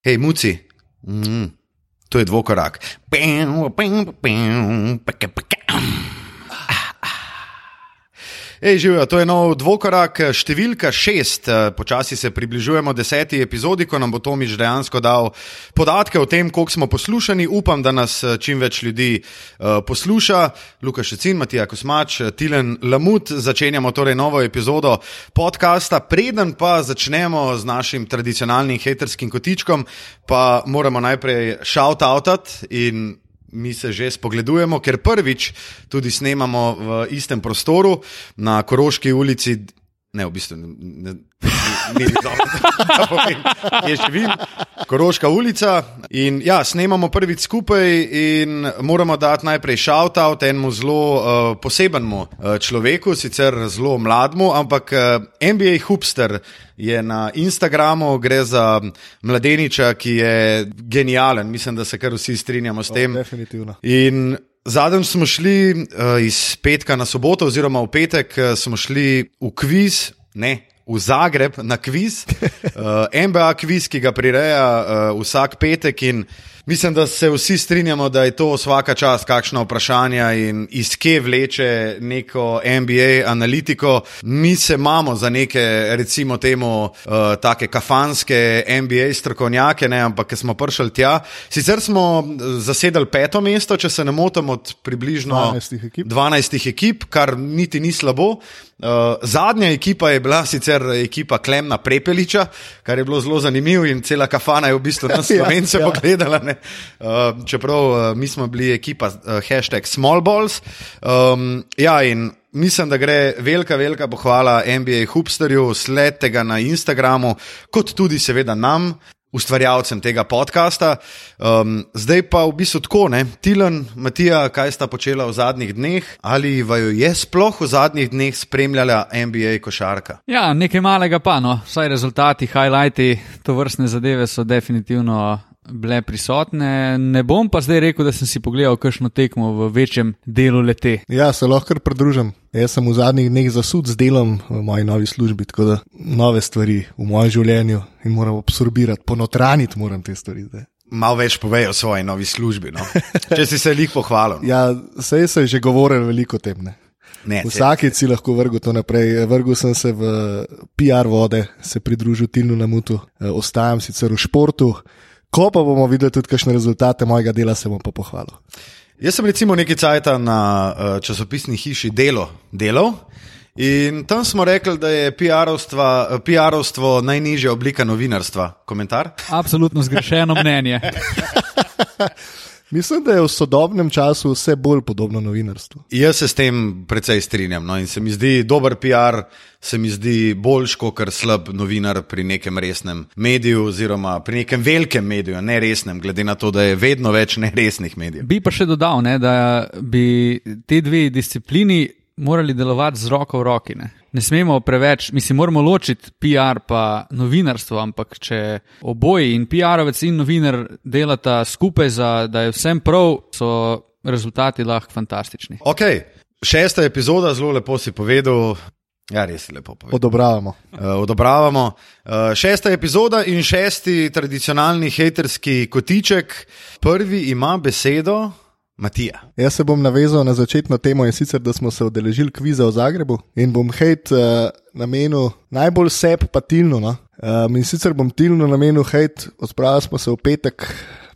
Hej, muci, mm, to je dvokorak. Ej, živijo, to je nov dvokorak, številka šest. Počasi se približujemo deseti epizodi, ko nam bo Tomiš dejansko dal podatke o tem, koliko smo poslušani. Upam, da nas čim več ljudi uh, posluša. Luka Šecin, Matija Kosmač, Tilen Lamut. Začenjamo torej novo epizodo podcasta. Preden pa začnemo z našim tradicionalnim haterskim kotičkom, pa moramo najprej shout-outat in mi se že spogledujemo, ker prvič tudi snemamo v istem prostoru na Koroški ulici. Ne, v bistvu ne, ni dobro, da povem, kje živim. Koroška ulica. In ja, snemamo prvič skupaj in moramo dati najprej shout-out enemu zelo uh, posebnemu uh, človeku, sicer zelo mladmu, ampak uh, NBA Hupster je na Instagramu, gre za mladeniča, ki je genijalen. Mislim, da se kar vsi strinjamo s tem. O, definitivno. In Zadnjič smo šli uh, iz petka na soboto, oziroma v petek uh, smo šli v kviz, ne v Zagreb, na kviz, uh, MBA kviz, ki ga prireja uh, vsak petek. In mislim, da se vsi strinjamo, da je to vsaka čast, kakšno vprašanje in iz kje vleče neko MBA analitiko. Mi se imamo za neke, recimo, temu, uh, take kafanske MBA strokovnjake, ne, ampak smo prišli tja. Sicer smo zasedali peto mesto, če se ne motim, od približno 12 ekip. 12 ekip, kar niti ni slabo. Uh, zadnja ekipa je bila sicer ekipa Klemna Prepeliča, kar je bilo zelo zanimivo in cela kafana je v bistvu na slovence ja, ja. pogledala. Uh, čeprav uh, mi smo bili ekipa uh, hashtag Smallballs. Um, ja, in mislim, da gre velika, velika pohvala NBA Hupsterju, sledite ga na Instagramu, kot tudi seveda nam ustvarjalcem tega podcasta. Um, zdaj pa v bistvu tako, ne? Tilan, Matija, kaj sta počela v zadnjih dneh, ali vaju je sploh v zadnjih dneh spremljala NBA košarka? Ja, nekaj malega pa, no, vsaj rezultati, highlighti, to vrstne zadeve so definitivno. Bile prisotne, ne bom pa zdaj rekel, da sem si pogledal kakšno tekmo v večjem delu lete. Ja, se lahko pridružim. Jaz sem v zadnjih dneh zasud z delom v moji novi službi, tako da nove stvari v mojem življenju in moram absorbirati, ponotraniti moram te stvari. Zdaj. Malo več povejo o svoji novi službi, no? če si se jih pohvalil. Ja, sej se je že govorilo veliko o tem. Ne? Ne, Vsakič si lahko vrgel to naprej. Vrgel sem se v PR vode, se pridružil Tilnu Namutu, ostajam sicer v športu. Ko pa bomo videli tudi kakšne rezultate mojega dela, se bom pa pohvalil. Jaz sem recimo nekaj časa na uh, časopisni hiši Delo delal in tam smo rekli, da je PR-ovstvo najnižja oblika novinarstva. Komentar? Absolutno zgrešeno mnenje. Mislim, da je v sodobnem času vse bolj podobno novinarstvu. Jaz se s tem precej strinjam. No, in se mi zdi dober PR, se mi zdi boljš kot slab novinar pri nekem resnem mediju, oziroma pri nekem velikem mediju, ne resnem, glede na to, da je vedno več neresnih medijev. Bi pa še dodal, ne, da bi te dve disciplini morali delovati z roko v roki. Ne? ne smemo preveč, mislim, moramo ločiti PR in novinarstvo, ampak če oboji in PR-ovec in novinar delata skupaj, za, da je vsem prav, so rezultati lahko fantastični. Ok, šesta epizoda, zelo lepo si povedal. Ja, res je lepo povedano. Odobravamo. Uh, odobravamo. Uh, šesta epizoda in šesti tradicionalni haterski kotiček. Prvi ima besedo Matija. Jaz se bom navezal na začetno temo in sicer, da smo se odeležili kviza v Zagrebu in bom hejt uh, namenil najbolj seb, pa tilno. No? Um, in sicer bom tilno namenil hejt, odpravili smo se v petek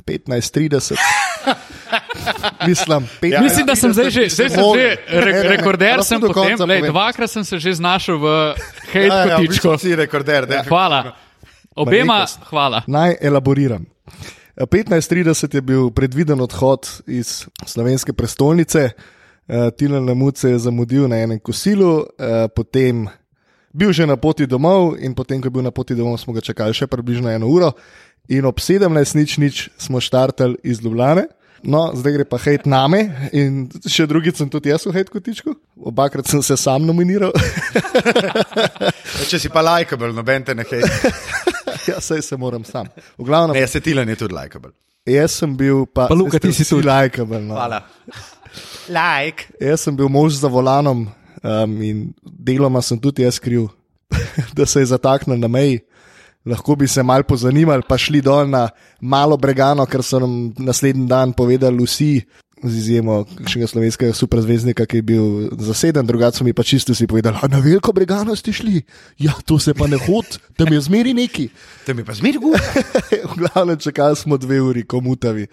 15:30. Mislim, ja, Mislim, da sem zdaj že, zdaj sem že re, rekorder. Sem potem, lej, dvakrat sem se že znašel v hejtu. Ja, ja, rekorder, hvala. Obema, hvala. Naj elaboriram. 15:30 je bil predviden odhod iz slovenske prestolnice, uh, Tina Lamuce je zamudil na enem kosilu, uh, potem bil že na poti domov, in potem, ko je bil na poti domov, smo ga čakali še približno eno uro, in ob 17:00 smo štartali iz Ljubljana. No, zdaj gre pa hejt name in še drugič sem tudi jaz v hejt kotičku. Obakrat sem se sam nominiral. Če si pa lajkabel, noben te ne hej. ja, sej se moram sam. Glavnem, ne, jaz se tilen je tudi lajkabel. Jaz sem bil pa. Pa Luka, ti si tudi lajkabel. No. Hvala. Like. Jaz sem bil mož za volanom um, in deloma sem tudi jaz kriv, da se je zataknil na meji. lahko bi se mal pozanimali, pa šli dol na malo bregano, ker so nam naslednji dan povedali vsi. Z izjemo kakšnega slovenskega superzvezdnika, ki je bil zaseden, drugače so mi pa čisto si povedali, na veliko bregano ste šli. Ja, to se pa ne hod, tam je zmeri neki. Tam je pa zmeri gur. v glavnem čakali smo dve uri, komutavi.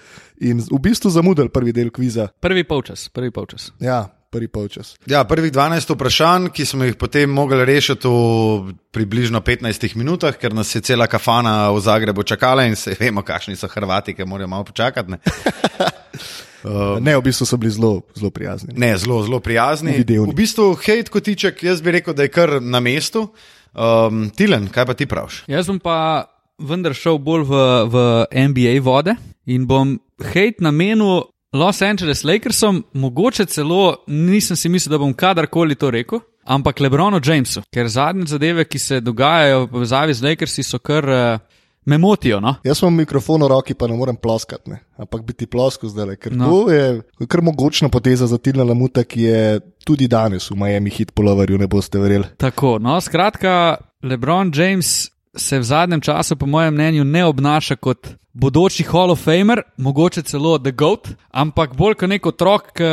In v bistvu zamudili prvi del kviza. Prvi polčas, prvi polčas. Ja, prvi polčas. Ja, prvih 12 vprašanj, ki smo jih potem mogli rešiti v približno 15 minutah, ker nas je cela kafana v Zagrebu čakala in se vemo, kakšni so Hrvati, ki morajo malo počakati. Ne? Uh, ne, v bistvu so bili zelo, zelo prijazni. Ne, zelo, zelo prijazni. Videvni. V bistvu, hejt kotiček, jaz bi rekel, da je kar na mestu. Um, Tilen, kaj pa ti praviš? Jaz bom pa vendar šel bolj v, v NBA vode in bom hejt namenil Los Angeles Lakersom, mogoče celo nisem si mislil, da bom kadarkoli to rekel. Ampak Lebronu Jamesu, ker zadnje zadeve, ki se dogajajo v povezavi z Lakersi, so kar uh, me motijo. No? Jaz imam mikrofon v roki, pa ne morem ploskati, ne? ampak biti plosko zdaj, ker No. to je kar mogočna poteza za Tina Lamuta, ki je tudi danes v Miami hit polovarju, ne boste verjeli. Tako, no, skratka, LeBron James se v zadnjem času, po mojem mnenju, ne obnaša kot bodoči Hall of Famer, mogoče celo The Goat, ampak bolj kot nek otrok, ki,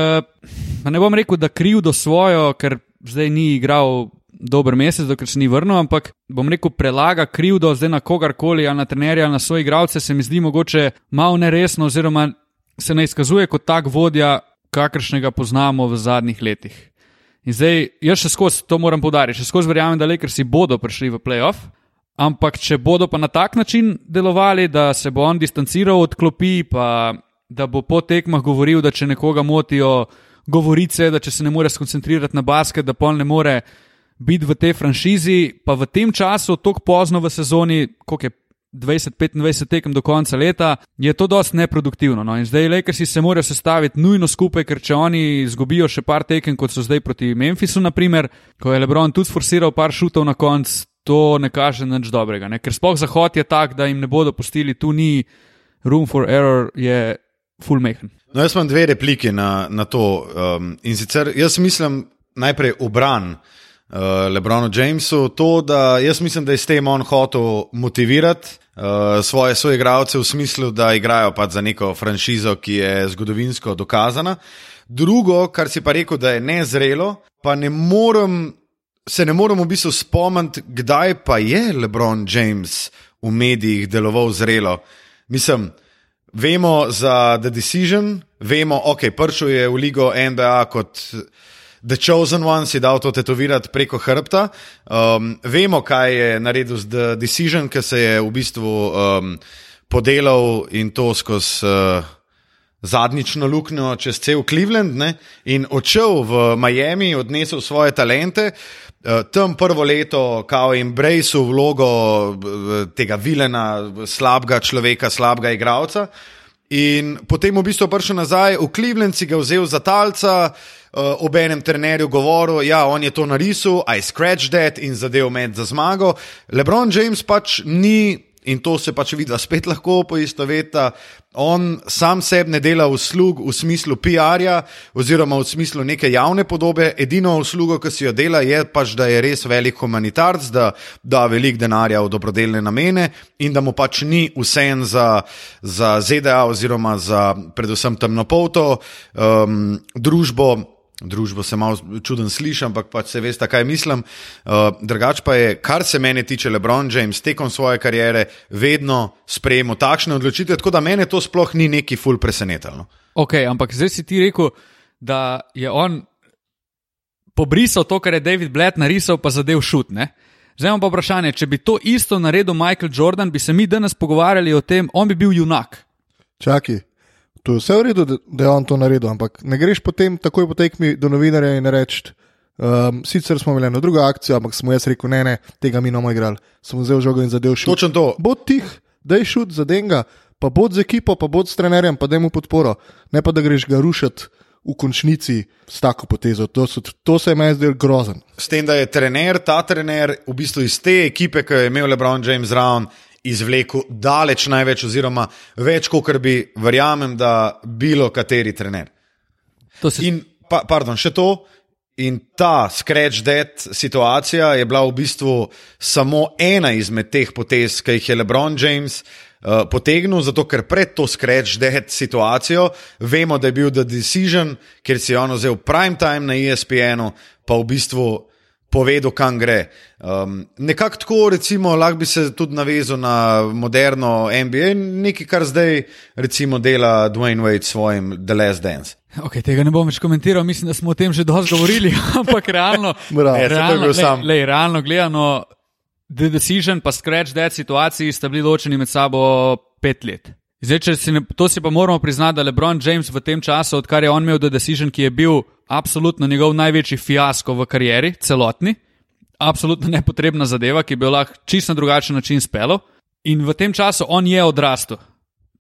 ne bom rekel, da krivdo svojo, ker zdaj ni igral dober mesec, dokler se ni vrnil, ampak bom rekel, prelaga krivdo zdaj na kogarkoli, ali na trenerja, ali na svoje igralce, se mi zdi mogoče malo neresno, oziroma se ne izkazuje kot tak vodja, kakršnega poznamo v zadnjih letih. In zdaj, jaz še skozi to moram povdariti, še skozi verjamem, da Lakersi bodo prišli v playoff, ampak če bodo pa na tak način delovali, da se bo on distanciral od klopi, pa da bo po tekmah govoril, da če nekoga motijo govorice, da če se ne more skoncentrirati na basket, da pol ne more biti v tej franšizi, pa v tem času, tako pozno v sezoni, koliko je 20-25 tekem do konca leta, je to dosti neproduktivno. No? In zdaj Lakersi se morajo sestaviti nujno skupaj, ker če oni izgubijo še par tekem, kot so zdaj proti Memphisu, naprimer, ko je Lebron tudi forsiral par šutov na konc, to ne kaže nič dobrega. Ne? Ker sploh zahod je tak, da jim ne bodo pustili, tu ni room for error, je full mehen. No, jaz imam dve repliki na, na to. Um, in sicer jaz mislim najprej obran uh, Lebronu Jamesu, to, da jaz mislim, da je s tem on hotel motivirati uh, svoje soigralce v smislu, da igrajo pač za neko franšizo, ki je zgodovinsko dokazana. Drugo, kar si pa rekel, da je nezrelo, pa ne morem. Se ne moremo v bistvu spomniti, kdaj pa je LeBron James v medijih deloval zrelo. Mislim, Vemo za The Decision, vemo, ok, pršel je v ligo NBA kot The Chosen One, si dal to tetovirati preko hrbta. Um, vemo, kaj je naredil z The Decision, ki se je v bistvu um, podelal in to skozi. Uh, Zadnjično luknjo čez cel Cleveland ne? in odšel v Miami, odnesel svoje talente, uh, tam prvo leto, kao embrace vlogo uh, tega vilena, slabega človeka, slabega igralca. In potem v bistvu prišel nazaj v Cleveland, si ga vzel za talca, uh, ob enem trenerju govoril, da ja, on je to narisal, I scratch that in zadev med za zmago. LeBron James pač ni. In to se pač vidi, spet lahko poistoveta. On sam sebi ne dela uslug v smislu PR-ja, oziroma v smislu neke javne podobe. Edino uslugo, ki si jo dela, je pač, da je res velik humanitarc, da da velik denarja v dobrodelne namene in da mu pač ni vsem za, za ZDA, oziroma za predvsem temnopolto um, družbo. Družbo se malo čuden sliši, ampak pač se veste, kaj mislim. Uh, drugač pa je, kar se mene tiče, LeBron James tekom svoje kariere vedno sprejemal takšne odločitve, tako da mene to sploh ni neki ful presenetilo. Ok, ampak zdaj si ti rekel, da je on pobrisal to, kar je David Blatt narisal, pa zadev šut. Ne? Zdaj imam pa vprašanje, če bi to isto naredil Michael Jordan, bi se mi danes pogovarjali o tem, on bi bil junak. Čakaj, to je vse v redu, da, je on to naredil, ampak ne greš potem takoj po tekmi do novinarja in reči. Um, sicer smo imeli eno drugo akcijo, ampak smo jaz rekel, ne, ne, tega mi nomo igrali. Sem vzel žogo in zadev šut. Točno to. Bod tih, da je šut za denga, pa bod z ekipo, pa bod s trenerjem, pa da mu podporo. Ne pa da greš ga rušiti v končnici s tako potezo. To, so, to se je meni zdel grozen. S tem, da je trener, ta trener, v bistvu iz te ekipe, ki je imel LeBron James Brown, izvlekel daleč največ, oziroma več, kot bi, verjamem, da bilo kateri trener. Se In, pa, pardon, še to. In ta scratch dead situacija je bila v bistvu samo ena izmed teh potez, ki jih je LeBron James uh, potegnil, zato ker pred to scratch dead situacijo vemo, da je bil The Decision, ker si je on vzel prime time na ESPN-u, pa v bistvu povedal, kam gre. Um, nekako tako, recimo, lahko bi se tudi navezal na moderno NBA, nekaj, kar zdaj recimo dela Dwayne Wade s svojim The Last Dance. Okay, tega ne bom več komentiral, mislim, da smo o tem že dovolj govorili, ampak realno, Bravo. Ja, je realno, lej, sam. lej, realno gledano, The Decision pa Scratch Dead situaciji sta bili ločeni med sabo pet let. Zdaj, si ne, to si pa moramo priznati, da LeBron James v tem času, odkar je on imel The Decision, ki je bil absolutno njegov največji fiasko v karieri, celotni, absolutno nepotrebna zadeva, ki bi jo lahko čisto na drugačen način spelo. In v tem času on je odrastel.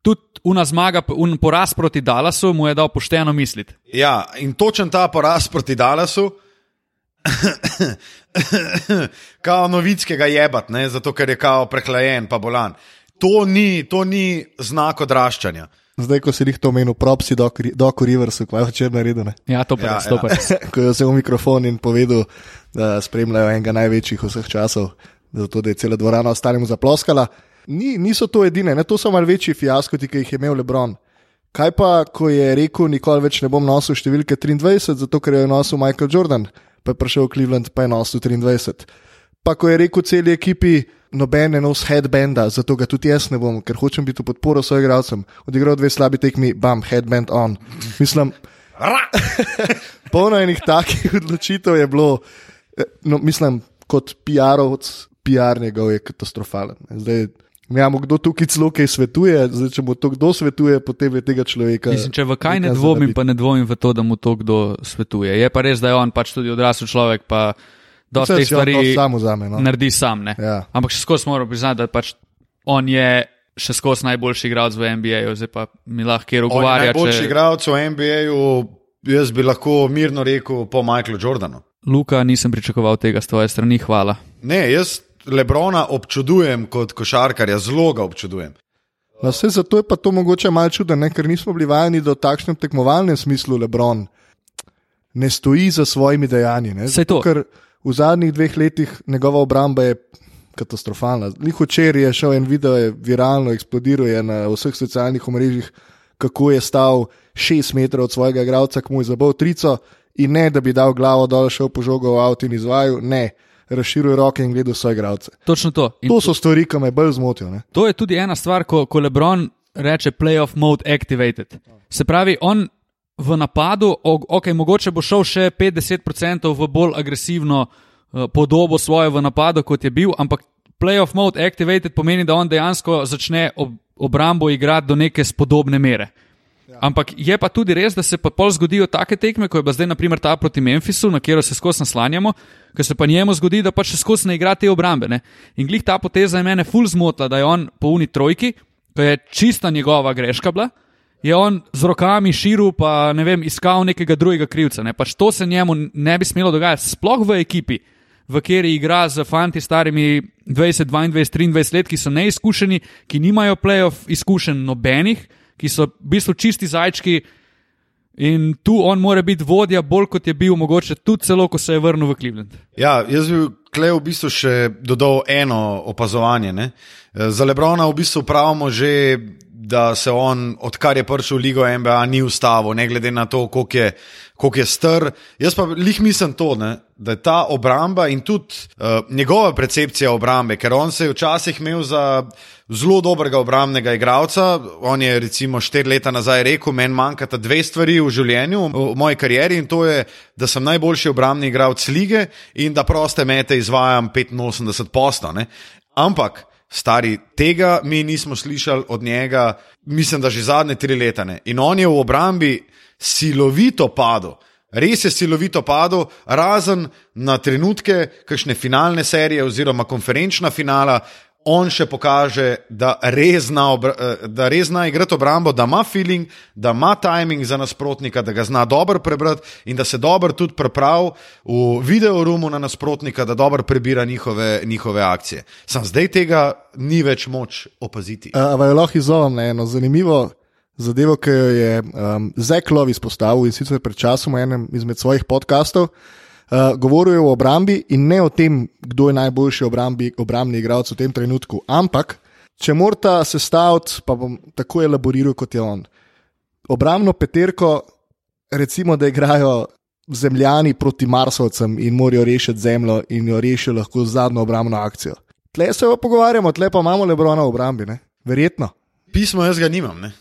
Tudi una zmaga, un poraz proti Dallasu mu je dal pošteno misliti. Ja, in točen ta poraz proti Dallasu, kao novickega jebat, ne, zato ker je kao prehlajen, pa bolan. To ni, to ni znak odraščanja. Zdaj, ko si jih to omenil, propsi do, do Riversu, kaj je včeraj naredil. ne? Ja, to pa Ja, to pa res. ko je vzel mikrofon in povedal, da spremljajo enega največjih vseh časov, zato da je cela dvorana ostalemu zaploskala. Ni, niso to edine, ne? to so malce večji fiasko, ki jih je imel Lebron. Kaj pa, ko je rekel, nikoli več ne bom nosil številke 23, zato ker je nosil Michael Jordan, pa je prišel v Cleveland, pa je nosil 23. Pa ko je rekel celi ekipi, noben ne nos headbanda, zato ga tudi jaz ne bom, ker hočem biti v podporo svojim igralcem. Odigral dve slabi tekmi, bam, headband on. Mislim, polno enih takih odločitev je bilo, eh, no, mislim, kot PR-ovc, PR njegov je katastrofalen. Zdaj, ja, mu kdo tukaj celo kaj svetuje, zdaj, če mu to kdo svetuje, potem je tega človeka. Mislim, če v kaj ne dvomim, pa ne dvomim v to, da mu to kdo svetuje. Je pa res, da je on pač tudi odrasel človek, pa dosta Vse teh si on stvari sam vzame. No. naredi sam. Ne? Ja. Ampak še skozi moram priznati, da pač on je še skozi najboljši igralec v NBA-ju, zdaj pa mi lahko kjer ugovarja. najboljši Če... igralec v NBA-ju, jaz bi lahko mirno rekel po Michaelu Jordanu. Luka, nisem pričakoval tega z tvoje strani, hvala. Ne, jaz Lebrona občudujem kot košarkarja, zelo ga občudujem. No, vse zato je pa to mogoče malo čudno, ne? ker nismo bili vajeni, da v takšnem tekmovalnem smislu Lebron ne stoji za svojimi dejanji. ne. Zato, to. Ker v zadnjih dveh letih njegova obramba je katastrofalna. Njih včeraj je šel en video, je viralno eksplodiral je na vseh socialnih omrežjih, kako je stal šest metrov od svojega igralca, ki mu je zabol trico in ne, da bi dal glavo dol, šel po žogo v avto in izvajal, ne, razširil roke in gledal svoje igralce. Točno to. In To so stvari, ki me bolj zmotijo. ne. To je tudi ena stvar, ko, ko Lebron reče playoff mode activated. Se pravi, on v napadu, ok, mogoče bo šel še 50% v bolj agresivno uh, podobo svojo v napadu, kot je bil, ampak playoff mode activated pomeni, da on dejansko začne ob, obrambo igrati do neke spodobne mere. Ampak je pa tudi res, da se pa pol zgodijo take tekme, kot je bila zdaj naprimer ta proti Memphisu, na katero se skozi naslanjamo, ker se pa njemu zgodi, da pač še skozi ne igra te obrambe. Ne? In glih ta poteza je mene ful zmotila, da je on po uni trojki, ko je čista njegova greška bila, je on z rokami širil, pa ne vem, iskal nekega drugega krivca. Ne? Pač to se njemu ne bi smelo dogajati, sploh v ekipi, v kateri igra z fanti starimi 20, 22, 23 let, ki so neizkušeni, ki nimajo playoff izkušenj nobenih, ki so v bistvu čisti zajčki. In tu on mora biti vodja, bolj kot je bil mogoče tudi celo, ko se je vrnil v Cleveland. Ja, jaz bi klej v bistvu še dodal eno opazovanje. Ne? Eh, Za Lebrona v bistvu pravimo že, da se on, odkar je prišel v Ligo NBA, ni ustavil, ne glede na to, koliko je, koliko je star. Jaz pa lih mislim to, ne? da je ta obramba in tudi uh, njegova percepcija obrambe, ker on se je včasih imel za zelo dobrega obrambnega igralca. On je recimo štiri leta nazaj rekel: Meni manjkata dve stvari v življenju, v moji karieri, in to je, da sem najboljši obrambni igralec lige in da proste mete izvajam 85 posto. Ampak. Stari, tega mi nismo slišali od njega, mislim, da že zadnje tri leta. Ne. In on je v obrambi silovito padel, res je silovito padel, razen na trenutke, kakšne finalne serije oziroma konferenčna finala, on še pokaže, da res zna, eh, da res zna igrati obrambo, da ima feeling, da ima timing za nasprotnika, da ga zna dobro prebrati in da se dobro tudi pripravi v videorumu na nasprotnika, da dobro prebira njihove, njihove akcije. Sam zdaj tega ni več moč opaziti. Ampak lahko izzovem na eno zanimivo zadevo, ki jo je um, Zek Lov izpostavil in sicer pred časom v enem izmed svojih podkastov. Uh, govoril je o obrambi in ne o tem, kdo je najboljši obrambi, obrambni igralec v tem trenutku. Ampak, če morata sestaviti, pa bom tako elaboriral kot je on. Obrambno peterko, recimo, da igrajo zemljani proti Marsovcem in morajo rešiti zemljo in jo rešijo lahko z zadnjo obrambno akcijo. Tle se pa pogovarjamo, tle pa imamo Lebrona v obrambi, ne? verjetno. Pismo jaz ga nimam, ne?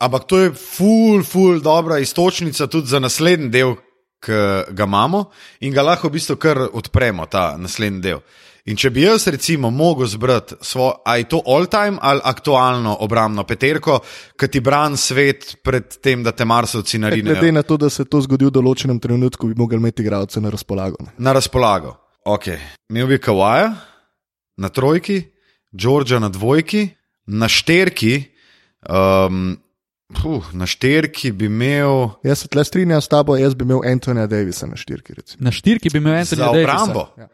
ampak to je ful, ful, dobra istočnica tudi za naslednji del, ki ga imamo in ga lahko v bistvu kar odpremo, ta naslednji del. In če bi jaz recimo mogel zbrati svoj, aj to all-time ali aktualno obrambno peterko, ki ti bran svet pred tem, da te marsovci naredijo. Glede na to, da se to zgodi v določenem trenutku, bi mogli imeti igralce na razpolago. Ne? Na razpolago. Ok, imel bi Kawaja na trojki, Džordža na dvojki, na šterki. Um, Puh, na štirki bi imel. Jaz se tle strinjam s tabo, jaz bi imel Antonija Davisa na štirki. Recimo. Na štirki bi imel Antonija Davisa. Za obrambo. Ja.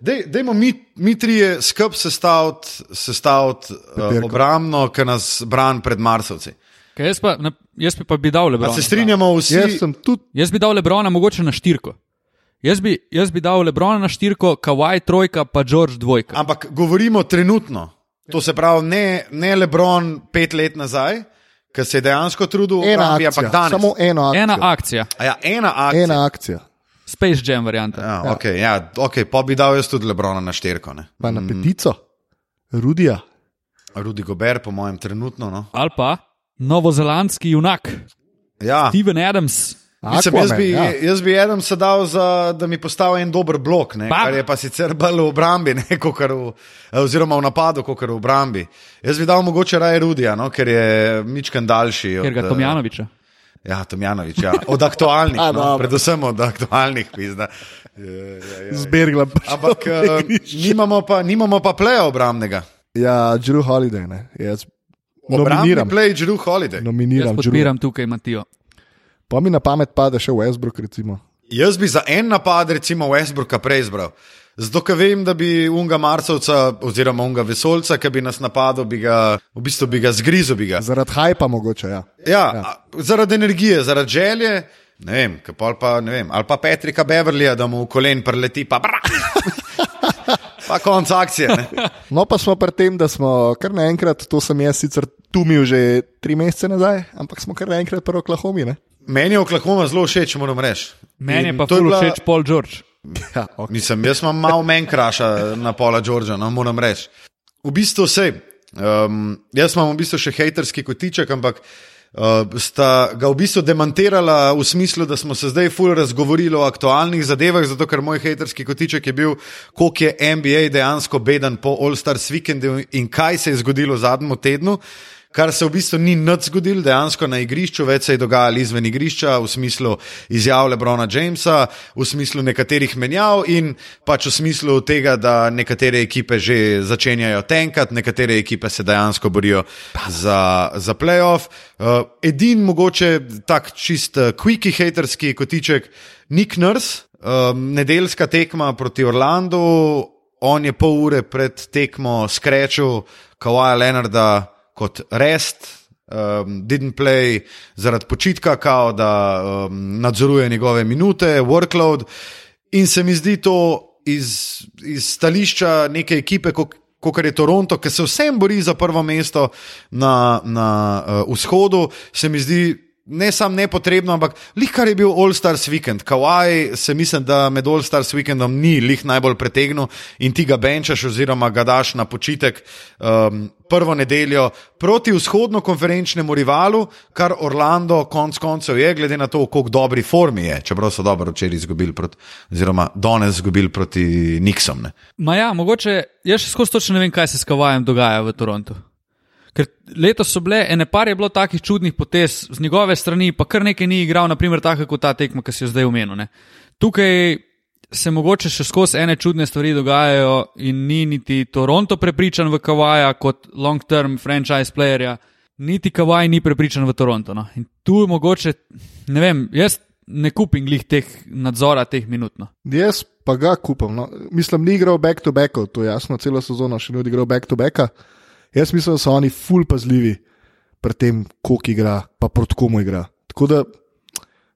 Dej, dejmo mi, mi trije skupaj sestaviti sestavit, uh, obrambno, ki nas brani pred Marsovci. Jaz, pa, na, jaz bi pa bi dal Lebrona. A se strinjamo vsi? Jaz, tudi... jaz bi dal Lebrona mogoče na štirko. Jaz bi, jaz bi dal Lebrona na štirko, Kawaj trojka, pa George dvojka. Ampak govorimo trenutno. To se pravi, ne, ne Lebron pet let nazaj, ki se je dejansko trudil, ena Rambi, akcija, ampak danes. samo eno akcijo. Ena akcija, A Ja, ena akcija. Ena akcija. Space Jam varianta. Ja, okay, ja, okay, pa bi dal jaz tudi Lebrona na štirko. Ne. Pa na petico, Rudija. Rudi Gober, po mojem, trenutno. No. Ali pa novozelandski junak, Ja. Steven Adams. Mislim, jaz, bi, ja. jaz bi eden sedal, za, da mi postavi en dober blok, ne, Pa- kar je pa sicer bolj v obrambi, ne, v, oziroma v napadu, kot v obrambi. Jaz bi dal mogoče raje Rudija, no, ker je Mičkan daljši. Ker ga eh, Tomjanoviča. Ja, Tomjanovič, ja. od aktualnih, A, no, dobro. predvsem od aktualnih. Pizda. Zbergla. Ampak uh, nimamo pa, nimamo pa pleja obrambnega. Ja, Drew Holiday, ne. Jaz Obrambni nominiram. play Drew Holiday. Jaz Nominiram Drew. tukaj Matijo. Pa mi na pamet pade še Westbrook, recimo. Jaz bi za en napad, recimo Westbrooka, prej izbral. Zato, ker vem, da bi unga Marsovca, oziroma unga Vesolca, ki bi nas napadel, bi ga, v bistvu bi ga zgrizel. Bi ga. Zaradi hajpa mogoče, ja. Ja, ja. Zaradi energije, zaradi želje, ne vem, pa, ne vem, ali pa Petrika Beverlija, da mu v kolen preleti, pa bra. pa konc akcije. Ne? No, pa smo pri tem, da smo kar naenkrat, to sem jaz sicer tumil že tri mesece nazaj, ampak smo kar naenkrat prvo Oklahomi. Ne? Meni je Oklahoma zelo všeč, moram reči. Meni je pa to ful bila- všeč Paul George. Ja, okay. Nisem, jaz imam malo menj kraša na pola Džordža, no, moram reči. V bistvu vse. Um, jaz imam v bistvu še hejterski kotiček, ampak uh, sta ga v bistvu demantirala v smislu, da smo se zdaj ful razgovorili o aktualnih zadevah, zato ker moj hejterski kotiček je bil, koliko je NBA dejansko beden po All Stars weekendu in kaj se je zgodilo v zadnjem tednu. Kar se v bistvu ni nič zgodilo, dejansko na igrišču, več se je dogajalo izven igrišča, v smislu izjav Lebrona Jamesa, v smislu nekaterih menjav in pač v smislu tega, da nekatere ekipe že začenjajo tenkati, nekatere ekipe se dejansko borijo za, za playoff. Uh, edin mogoče tak čist uh, quickie haterski kotiček, Nick Nurse, um, nedeljska tekma proti Orlandu, on je pol ure pred tekmo skrečil Kawaja Leonarda kot rest, um, didn't play zaradi počitka, kao da um, nadzoruje njegove minute, workload. In se mi zdi to iz, iz stališča neke ekipe, kot je Toronto, ki se vsem bori za prvo mesto na, na uh, vzhodu, se mi zdi. Ne samo nepotrebno, ampak lih kar je bil All Stars weekend. Kawaj se mislim, da med All Stars weekendom ni lih najbolj pretegnil in ti ga benčaš oziroma ga daš na počitek um, prvo nedeljo proti vzhodno konferenčnemu rivalu, kar Orlando konc koncev je, glede na to, koliko dobri formi je, čeprav so dobro včeraj izgubili proti, oziroma danes izgubili proti Nixom. Ne. Ma ja, mogoče jaz še skozi točno ne vem, kaj se s Kavajem dogaja v Torontu. Ker letos so bile, ene par je bilo takih čudnih potez z njegove strani, pa kar nekaj ni igral, naprimer tako kot ta tekma, ki si jo zdaj omenil. Ne. Tukaj se mogoče še skozi ene čudne stvari dogajajo in ni niti Toronto prepričan v Kavaja kot long-term franchise playerja, niti Kavaj ni prepričan v Toronto. No. In tu mogoče, ne vem, jaz ne kupim glih teh nadzora teh minut. No. Jaz pa ga kupam. No. Mislim, ni igral back to back, je jasno, celo sezono še ni odigral back to backa. Jaz mislim, da so oni ful pazljivi pri tem, koliko igra, pa proti komu igra. Tako da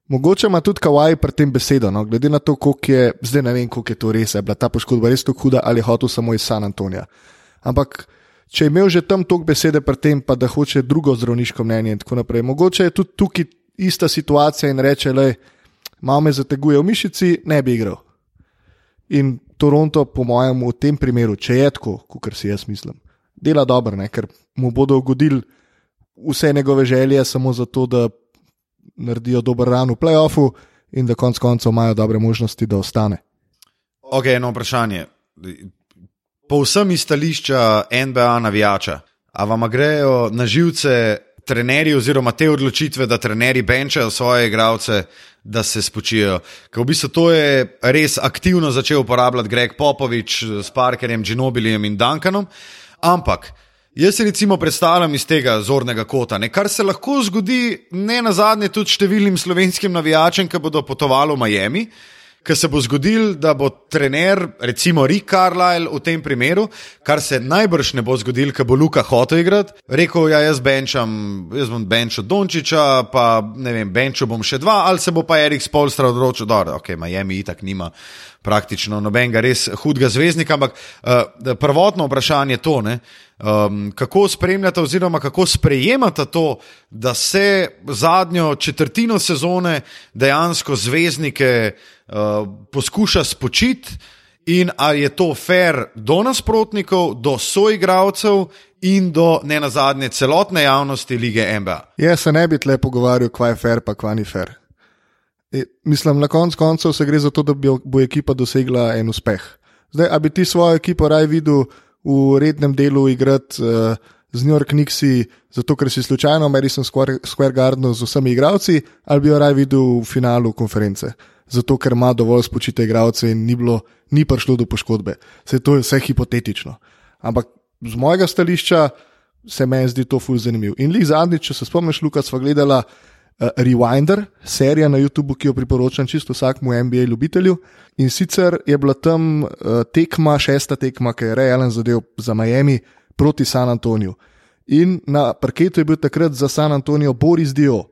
Mogoče ima tudi Kawaj pri tem besedo, no? glede na to, koliko je, zdaj ne vem, koliko je to res, je bila ta poškodba res tako huda ali je hotel samo iz San Antonija. Ampak, če je imel že tam toliko besede pri tem, pa da hoče drugo zdravniško mnenje in tako naprej, mogoče je tudi tukaj ista situacija in reče, le, malo me zateguje v mišici, ne bi igral. In Toronto, po mojem, v tem primeru, če je tako, kot si jaz mislim, dela dobro, ne? ker mu bodo ugodili vse njegove želje samo zato, da naredijo dober ran v playoffu in da konec koncev imajo dobre možnosti, da ostane. Ok, eno vprašanje. Povsem iz stališča NBA navijača, a vam grejo na živce trenerji oziroma te odločitve, da trenerji benčajo svoje igralce, da se spočijo. Ker v bistvu to je res aktivno začel uporabljati Greg Popovič s Parkerjem, Ginobilijem in Duncanom. Ampak Jaz si recimo predstavljam iz tega zornega kota, ne, kar se lahko zgodi, ne na zadnje, tudi številnim slovenskim navijačem, ki bodo potovali v Miami, ker se bo zgodil, da bo trener, recimo Rick Carlisle v tem primeru, kar se najbrž ne bo zgodil, ker bo Luka hotel igrati, rekel: Ja, jaz benčam, jaz bom benčal Dončiča, pa ne vem, benčal bom še dva, ali se bo pa Erik Spolstra odločil, da ok, Miami itak nima praktično nobenega res hudega zvezdnika. Ampak uh, prvotno vprašanje je to, um, kako spremljate oziroma kako sprejemate to, da se zadnjo četrtino sezone dejansko zvezdnike uh, poskuša spočiti. In ali je to fair do nasprotnikov, do soigravcev in do ne nazadnje celotne javnosti lige MBA? Jaz se ne bi tle pogovarjal, kva je fair, pa kva ni fair. E, mislim, na koncu koncev se gre za to, da bi, bo ekipa dosegla en uspeh. Zdaj, a bi ti svojo ekipo raj videl v rednem delu igrati uh, z New York Knicksi, zato ker si slučajno v Madison Square, Square Gardenu z vsemi igravci, ali bi jo raj videl v finalu konference, zato ker ima dovolj spočite igravce in ni, bilo, ni prišlo do poškodbe. Se to je vse hipotetično. Ampak z mojega stališča se meni zdi to fulj zanimivo. In li zadnjič, če se spomniš, Lukas, sva gledala. Uh, Rewinder, serija na YouTubu, ki jo priporočam čisto vsakmu NBA ljubitelju. In sicer je bila tam uh, tekma, šesta tekma, ki je realen zadev za Miami proti San Antoniju. In na parketu je bil takrat za San Antonijo Boris Dio,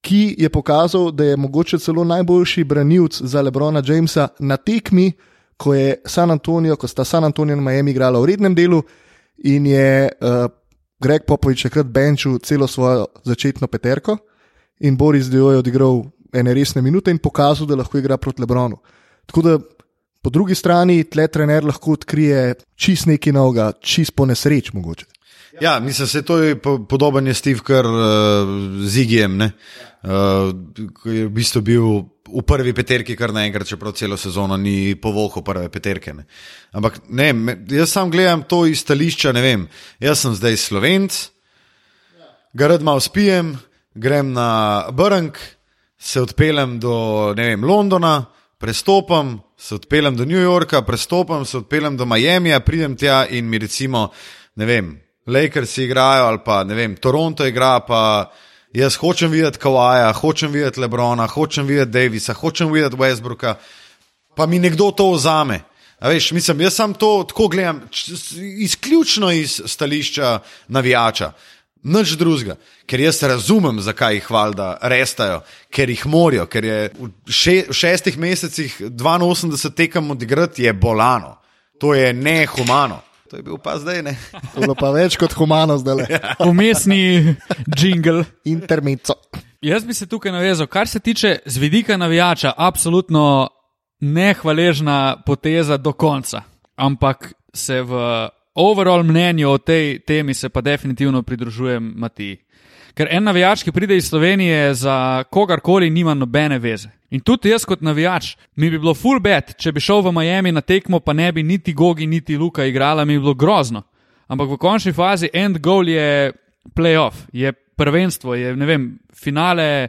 ki je pokazal, da je mogoče celo najboljši branilc za Lebrona Jamesa na tekmi, ko San Antonijo, ko sta San Antonijo in Miami igrala v rednem delu in je uh, Greg Popovič takrat benčil celo svojo začetno peterko in Boris Dio je odigral ene resne minute in pokazal, da lahko igra proti Lebronu. Tako da po drugi strani tle trener lahko odkrije čist nekaj novega, čist po nesreč mogoče. Ja, mislim, da je to podoben Steve Kerr uh, z Igijem, uh, ki je v bistvu bil v prvi peterki kar naenkrat, čeprav celo sezono ni povohal prve peterke. Ne. Ampak ne, jaz sam gledam to iz stališča, ne vem, jaz sem zdaj slovenc, ga rad malo spijem, grem na Brnk, se odpeljem do vem, Londona, prestopam, se odpeljem do New Yorka, prestopam, se odpeljem do Miami, pridem tja in mi recimo, ne vem, Lakers igrajo ali pa ne vem, Toronto igra, pa jaz hočem videti Kawaja, hočem videti Lebrona, hočem videti Davisa, hočem videti Westbrooka, pa mi nekdo to vzame. Veš, mislim, jaz sem to tako gledam, izključno iz stališča navijača nič drugega, ker jaz razumem, zakaj jih valjda restajo, ker jih morajo, ker je v, še, v šestih mesecih 82 tekem odigrati je bolano, to je nehumano. To je bil pa zdaj ne. To je pa več kot humano zdaj. Umestni jingle. Intermico. Jaz bi se tukaj navezal, kar se tiče z vidika navijača, absolutno nehvaležna poteza do konca. Ampak se v overall mnenju o tej temi se pa definitivno pridružujem Matiji. Ker en navijač, ki pride iz Slovenije za kogarkoli, nima nobene veze. In tudi jaz, kot navijač, mi bi bilo full bad, če bi šel v Miami na tekmo, pa ne bi niti Gogi, niti Luka igrala, mi bi bilo grozno. Ampak v končni fazi end goal je playoff, je prvenstvo, je ne vem, finale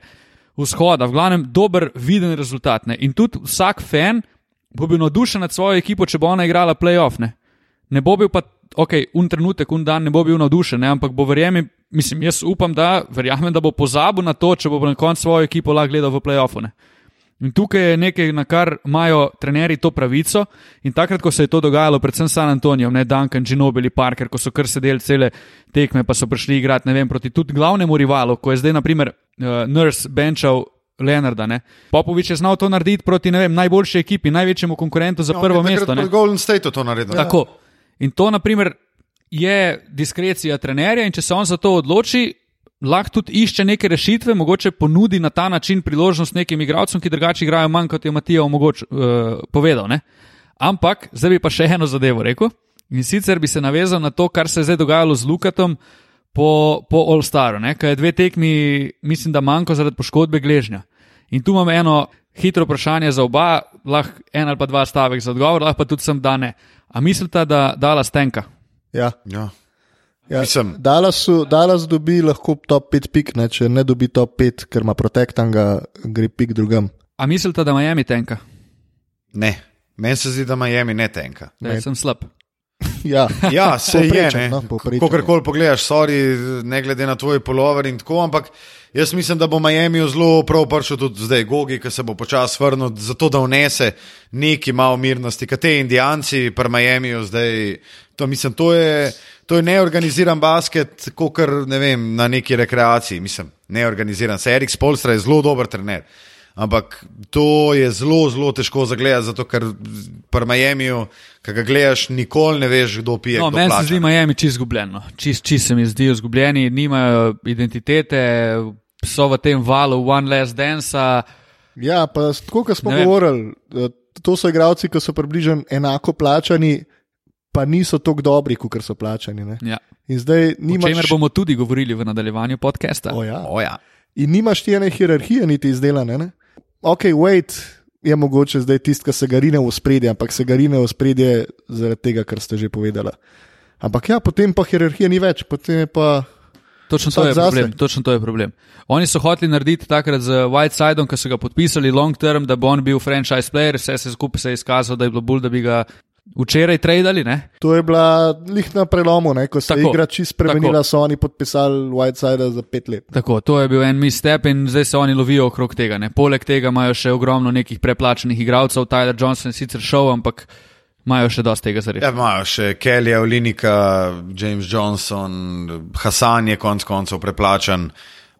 vzhoda, v glavnem dober, viden rezultat. Ne? In tudi vsak fan bo bil navdušen nad svojo ekipo, če bo ona igrala playoff. Ne? ne bo bil pa ok, un trenutek, un dan ne bo bil navdušen, ne? ampak bo verjemi, mislim, jaz upam, da, verjamem, da bo pozabil na to, če bo na koncu svojo ekipo lahko gledal v playoffu. Ne? In tukaj je nekaj, na kar imajo trenerji to pravico. In takrat, ko se je to dogajalo, predvsem San Antonijo, ne Duncan, Ginobili, Parker, ko so kar sedeli cele tekme, pa so prišli igrati, ne vem, proti tudi glavnemu rivalu, ko je zdaj, naprimer, uh, Nurse benčal Leonarda. Ne. Popovič je znal to narediti proti vem, najboljši ekipi, največjemu konkurentu za No, prvo je mesto. Ne. pri Golden Stateu to naredil. Tako. In to, naprimer, je diskrecija trenerja, in če se on za to odloči, lahko tudi išče neke rešitve, mogoče ponudi na ta način priložnost nekim igralcem, ki drugače igrajo manj, kot je Matija omogoč, uh, povedal. Ne? Ampak, zdaj bi pa še eno zadevo rekel. In sicer bi se navezal na to, kar se je zdaj dogajalo z Lukatom po, po All Staru, ki je dve tekmi, mislim, da manjko zaradi poškodbe gležnja. In tu imam eno hitro vprašanje za oba, lahko en ali pa dva stavek za odgovor, lahko pa tudi sem da ne. A mislite, da dala stenka? Ja. Ja. Ja, Dallasu, Dallas dobi lahko top 5 pik, ne, če ne dobi top 5, ker ima protektanga, gre pik drugam. A mislite, da Miami tenka? Ne, meni se zdi, da Miami ne tenka. Ja, sem slab. Ja, Ja, se je. Povprečen, Ne. no. Kakorkoli pogledaš, sorry, ne glede na tvoj polover in tako, ampak jaz mislim, da bo Miami zelo prav prišel tudi zdaj, Gogi, ki se bo počasi vrnil, zato da vnese neki malo mirnosti, kaj te indijanci pri Miamiju zdaj. To, mislim, to je, to je neorganiziran basket, kot ne vem, na neki rekreaciji. Mislim, neorganiziran. Se Erik Spolstra je zelo dober trener. Ampak to je zelo, zelo težko zagledati, zato ker pri Miamiju, ki ga gledaš, nikoli ne veš, kdo pije. No, kdo meni se plača. zdi Miami čist izgubljeno. Čist, čist se mi zdijo izgubljeni, nimajo identitete, so v tem valu One Last Dance. ja pa tako, kot smo govorili, eh, to so igralci, ki so približno enako plačani, pa niso tako dobri, kot so plačani. Ne. Ja. In zdaj O nimaš. čemer bomo tudi govorili v nadaljevanju podcasta. O, ja. O, ja. In nimaš ti ene hierarhije, niti izdelane. Ne? Ok, wait. Je mogoče zdaj tisti, ki se ga rine v spredje, ampak se ga rine v spredje zaradi tega, kar ste že povedali. Ampak ja, potem pa hierarhije ni več, potem je pa Točno to, je zase. problem, točno to je problem. Oni so hoteli narediti takrat z Whitesideom, ko so ga podpisali long term, da bo on bil franchise player, vse se skupaj se je izkazalo, da je bilo bolj, da bi ga včeraj tradali. Ne? To je bila lih na prelomu, ne? ko se Tako, je igra čisto spremenila, tako. so oni podpisali Whiteside za pet let. Tako, to je bil en misstep in zdaj se oni lovijo okrog tega. Ne? Poleg tega imajo še ogromno nekih preplačenih igralcev, Tyler Johnson je sicer šel, ampak imajo še dosti tega za reči. Ja, imajo še Kellyja, Olinika, James Johnson, Hasan je konec koncev preplačan.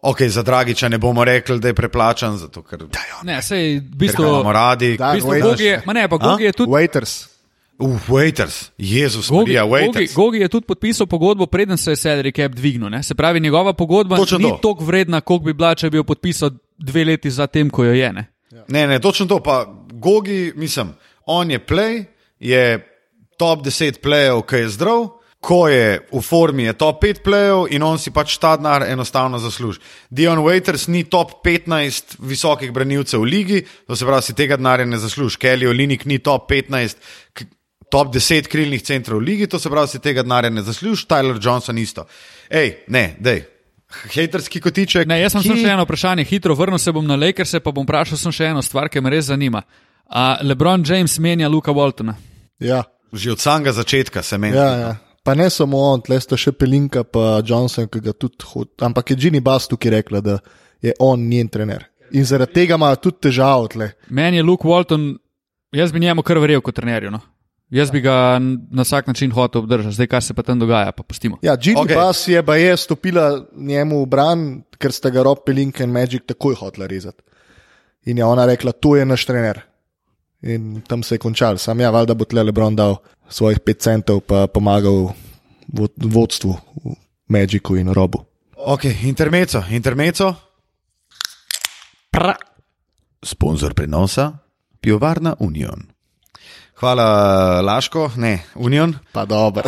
Ok, za Dragiča ne bomo rekli, da je preplačan, zato ker Ne, sej, v bistvu, imamo radi. v Da, bistvu Waiters. Gogi je, ne, pa Gogi je tudi. Waiters. Uf, waiters, Jezus, Gogi, Marija, Gogi, waiters. Gogi je tudi podpisal pogodbo, preden se je salary cap dvignil. Ne? Se pravi, njegova pogodba Točno ni to. toliko vredna, koliko bi bila, če bi jo podpisal dve leti zatem, ko jo je. Ne? Ne, ne, točno to. Pa Gogi, mislim, on je play, je top 10 plejev, ki je zdrav. Ko je v formi, je top 5 plejev in on si pač ta denar enostavno zasluži. Dion Waiters ni top 15 visokih branilcev v ligi, to se pravi, si tega denarja ne zasluži. Kelly Olinik ni top 15, k- top 10 krilnih centrov v ligi, to se pravi, si tega denarja ne zasluži. Tyler Johnson isto. Ej, ne, dej. Haterski kotiček. Ne, jaz sem ki... samo še eno vprašanje, hitro vrnil se bom na Lakers, pa bom vprašal sem še eno stvar, ki me res zanima. A LeBron James menja Luka Waltona? Ja, Že od samega začetka se meni. ja, ja. Pa ne samo on, tle sta še Pelinka, pa Johnson, ki ga tudi hodi. Ampak je Ginny Bass tukaj rekla, da je on njen trener. In zaradi tega ima tudi težavo tle. Meni je Luke Walton, jaz bi njemu kar verjel kot trenerju. No? Jaz bi ga na vsak način hotel obdržati, zdaj kar se pa tam dogaja, pa pustimo. Ja, Okej. okay. Bass je pa je stopila njemu v bran, ker sta ga Rob Pelinka in Magic takoj hotla rezati. In je ona rekla, to je naš trener. In tam se je končal. Sam ja, valjda bo tle Lebron dal svojih pet centov, pa pomagal vod- vodstvu, Magicu in Robu. Ok, intermeco, intermeco. Pra. Sponzor prenosa, pivovarna Union. Hvala, Laško, ne, Union. Pa dobro.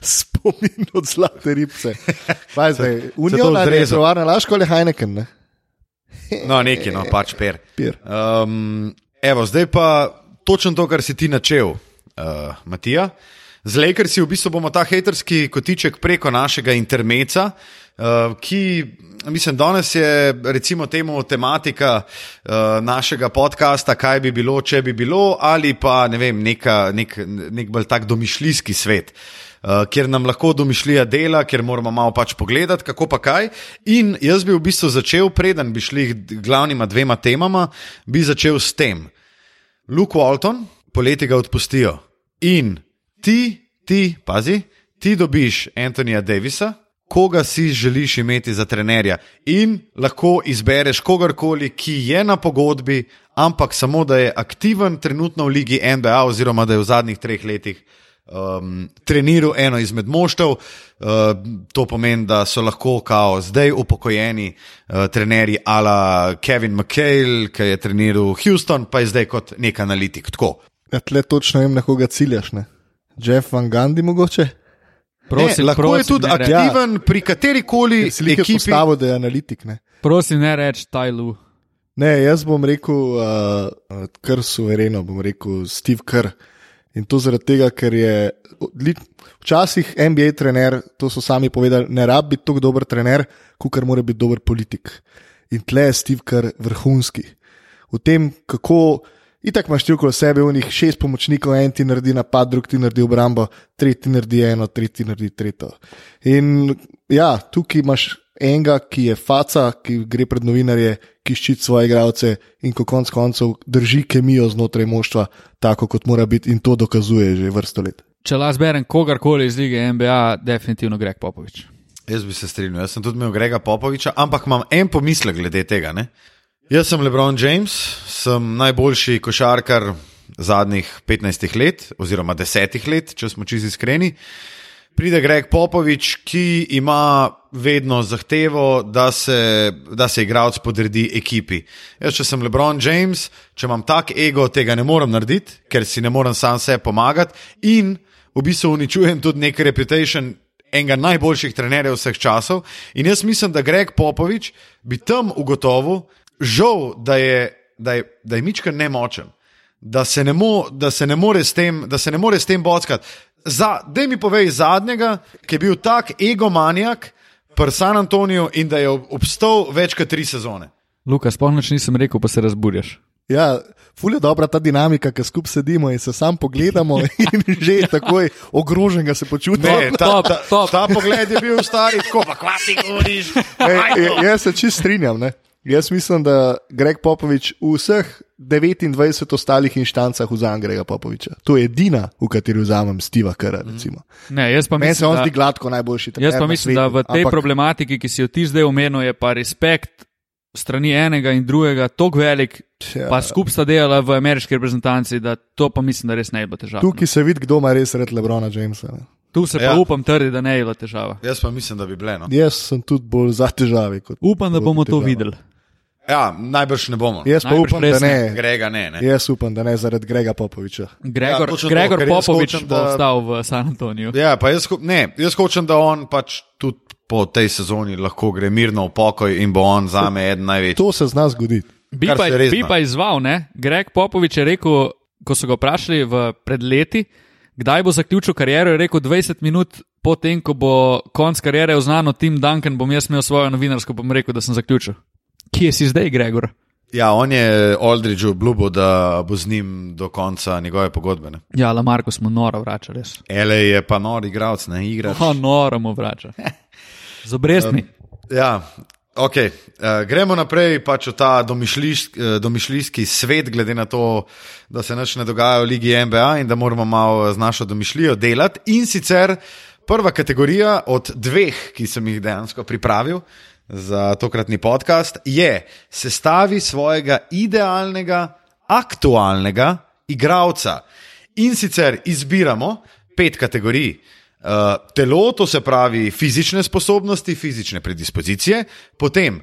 Spomin od zlate ribce. Kaj zdaj? Union ali je tovarna Laško ali Heineken? Ne? No, neki, no, pač per. Pir. Um, evo, zdaj pa točno to, kar si ti načel, uh, Matija. Z Lakersi v bistvu bomo ta haterski kotiček preko našega intermeca, uh, ki, mislim, danes je recimo temu tematika uh, našega podcasta, kaj bi bilo, če bi bilo, ali pa ne vem, neka, nek, nek bolj tak domišljijski svet. Uh, kjer nam lahko domišljija dela, kjer moramo malo pač pogledati, kako pa kaj. In jaz bi v bistvu začel, preden bi šli glavnima dvema temama, bi začel s tem. Luke Walton, poleti ga odpustijo. In ti, ti, pazi, ti dobiš Antonija Davisa, koga si želiš imeti za trenerja. In lahko izbereš kogarkoli, ki je na pogodbi, ampak samo da je aktiven trenutno v ligi NBA, oziroma da je v zadnjih treh letih um, treniral eno izmed moštev. Uh, to pomeni, da so lahko kao zdaj upokojeni uh, trenerji ala Kevin McHale, ki je treniral Houston, pa je zdaj kot nek analitik. Tako. Ja, tle točno vem, na koga ciljaš. Ne? Jeff Van Gandhi mogoče? Prosim, ne, lahko prosim, je tudi aktiven ja. pri kateri koli ekipi. Postavo, da je analitik. Ne? Prosim, ne reči Tajlu. Ne, jaz bom rekel, uh, kar suvereno, bom rekel Steve Kerr. In to zaradi tega, ker je včasih NBA trener, to so sami povedali, ne rabi biti tako dober trener, kot kar mora biti dober politik. In tle je Steve Kerr vrhunski. V tem, kako. Itak imaš ti okoli sebe, v njih šest pomočnikov, en ti naredi napad, drug ti naredi obrambo, tretji naredi eno, tretji naredi tretjo. In ja, tukaj imaš enega, ki je faca, ki gre pred novinarje, ki ščiti svoje igralce in ko konc koncev drži kemijo znotraj moštva, tako kot mora biti in to dokazuje že vrsto let. Če lahko berem kogarkoli iz lige NBA, definitivno Greg Popovič. Jaz bi se strinjal, jaz sem tudi imel Grega Popoviča, ampak imam en pomislek glede tega. Ne? Jaz sem LeBron James, sem najboljši košarkar zadnjih 15 let, oziroma 10 let, če smo čisto iskreni pride Greg Popovič, ki ima vedno zahtevo, da se, da se igralec podredi ekipi. Jaz, če sem LeBron James, če imam tak ego, tega ne morem narediti, ker si ne morem sam sebi pomagati in v bistvu uničujem tudi nek reputation. Enega najboljših trenerjev vseh časov, in jaz mislim, da Greg Popovič bi tam ugotovil, žal, da je, da je, da je Mička nemočen, da se ne, mo, da se ne more s tem, tem bockati. Da mi povej zadnjega, ki je bil tak egomanjak pri San Antoniju in da je obstal več kot tri sezone. Luka, spomniš, nisem rekel, pa se razburjaš. Ja, ful je dobra ta dinamika, ki skupaj sedimo in se sam pogledamo, in že je tako ogrožen, da se počutimo. Ta, ta, ta, ta pogled je bil star, tako pa kvati govoriš. Jaz se čist strinjam. Ne? Jaz mislim, da Greg Popovič v vseh 29 ostalih inštancah vzame Grega Popoviča. To je edina, v kateri vzamem Steva Kara. Mhm. Ne, jaz pa mislim, se on zdi gladko najboljši. Jaz pa mislim, svetu, da v tej ampak... problematiki, ki si jo ti zdaj omenil, je pa respekt strani enega in drugega tako velik, ja. pa skupaj sta delala v ameriški reprezentanci, da to pa mislim, da res ne bo težava. Tukaj se vidi, kdo ima res red Lebrona Jamesa. Ne? Tu se ja. pa upam trditi, da ne je bila težava. Jaz pa mislim, da bi bilo. No. Jaz sem tudi bolj za težave. Upam, da bomo to videli. Ja, najbrž ne bomo. Jaz pa upam, da ne. Grega ne, ne. Jaz upam, da ne zaradi Grega Popoviča. Gregor, ja, Gregor to, Popovič hočem, bo ostal v San Antoniju. Ja, pa jaz, ne, jaz hočem, da on pač tudi po tej sezoni lahko gre mirno v pokoj in bo on za me eden največji. To se zna zgoditi. Bi pa, bi pa izval, ne? Greg Popovič je rekel, ko so ga vprašali pred leti, kdaj bo zaključil kariero, je rekel 20 minut. Potem, ko bo konc karijere znano, Tim Duncan, bom jaz imel svojo novinarsko, bom rekel, da sem zaključil. Kje si zdaj, Gregor? Ja, on je Aldridge obljubil, da bo z njim do konca njegove pogodbe. Ne? Ja, la Marko smo noro vračali. Ele je pa nori igralec, ne igra. Oh, noro mu vrača. Z obrestmi. Um, ja, ok. Uh, gremo naprej pač v ta domišljijski, uh, domišljijski svet, glede na to, da se nič ne dogaja v Ligi NBA in da moramo malo z našo domišljijo delati. In sicer prva kategorija od dveh, ki sem jih dejansko pripravil za tokratni podcast, je sestavi svojega idealnega, aktualnega igralca. In sicer izbiramo pet kategorij. Uh, telo, to se pravi fizične sposobnosti, fizične predispozicije, potem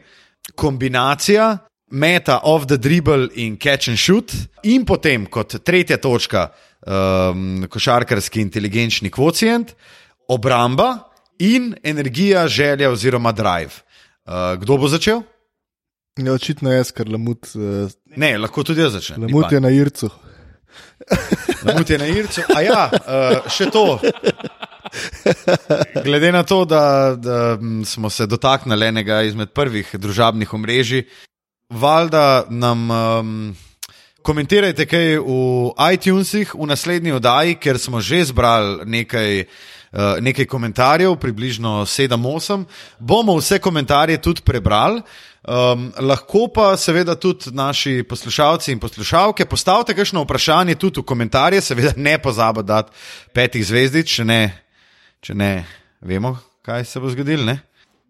kombinacija meta of the dribble in catch and shoot, in potem kot tretja točka um, košarkarski inteligenčni kvocijent, obramba in energija, želja oziroma drive. Uh, kdo bo začel? Ja, očitno jaz, ker lamut. Uh, ne, lahko tudi jaz začnem. Lamut je na Ircu. lamut je na Ircu. A ja, uh, še to. Glede na to, da, da smo se dotaknili enega izmed prvih družabnih omrežij, valjda nam. Um, Komentirajte kaj v iTunesih v naslednji oddaji, ker smo že zbrali nekaj uh, nekaj komentarjev, približno 7-8. Bomo vse komentarje tudi prebrali. Um, lahko pa seveda tudi naši poslušalci in poslušalke postavite kakšno vprašanje tudi v komentarje, seveda ne pozabite dati petih zvezdic, če ne, če ne vemo, kaj se bo zgodilo. Ne,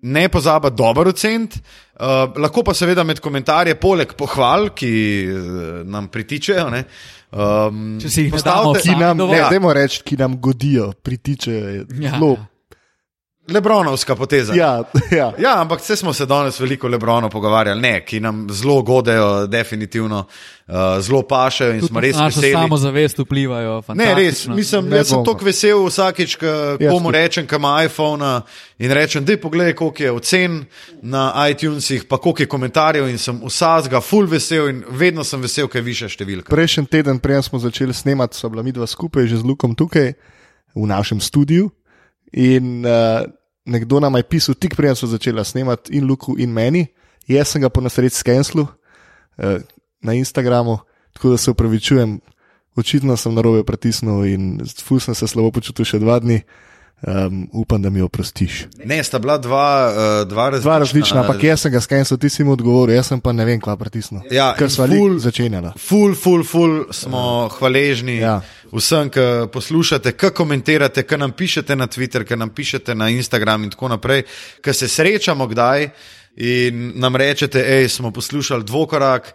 ne pozabi dobro oceniti. Uh, lahko pa seveda med komentarje, poleg pohval, ki uh, nam pritičejo. Ne, um, Če si jih ne damo Ki nam, ne, reči, ki nam godijo, pritiče. Ja. Zelo, Lebronovska poteza. ja, ja. Ja, ampak vse smo se danes veliko o Lebronu pogovarjali, ne, ki nam zelo godejo, definitivno uh, zelo pašejo in Tudi smo res na našo veseli. samozavest vplivajo. Ne, res, mislim, jaz sem tako vesel vsakič, ko komu tudi. rečem, kam iPhone in rečem, da pogledaj, koliko je ocen na iTunesih, pa koliko je komentarjev in sem vsazga full vesel in vedno sem vesel, ker je višja številka. Prejšnji teden, prej smo začeli snemati, so bila mi dva skupaj že z Lukom tukaj v našem studiu. In uh, nekdo nam je pisal, tik prej smo začeli snemati, in Luku, in meni. Jaz sem ga po nasredi skenslu uh, na Instagramu, tako da se upravičujem, očitno sem na robe pritisnil in fus sem se slabo počutil še dva dni. Um, upam, da mi oprostiš. Ne, sta bila dva, uh, dva različna. Dva različna, ampak jaz sem ga skensl, ti si mi odgovoril, jaz sem pa ne vem, kva pritisnil. Ja, ker smo ful- ali začenjali. Ful, ful, ful smo hvaležni Ja. vsem, ki poslušate, ki komentirate, ki nam pišete na Twitter, ki nam pišete na Instagram in tako naprej, ki se srečamo kdaj in nam rečete, hej, smo poslušali dvokorak.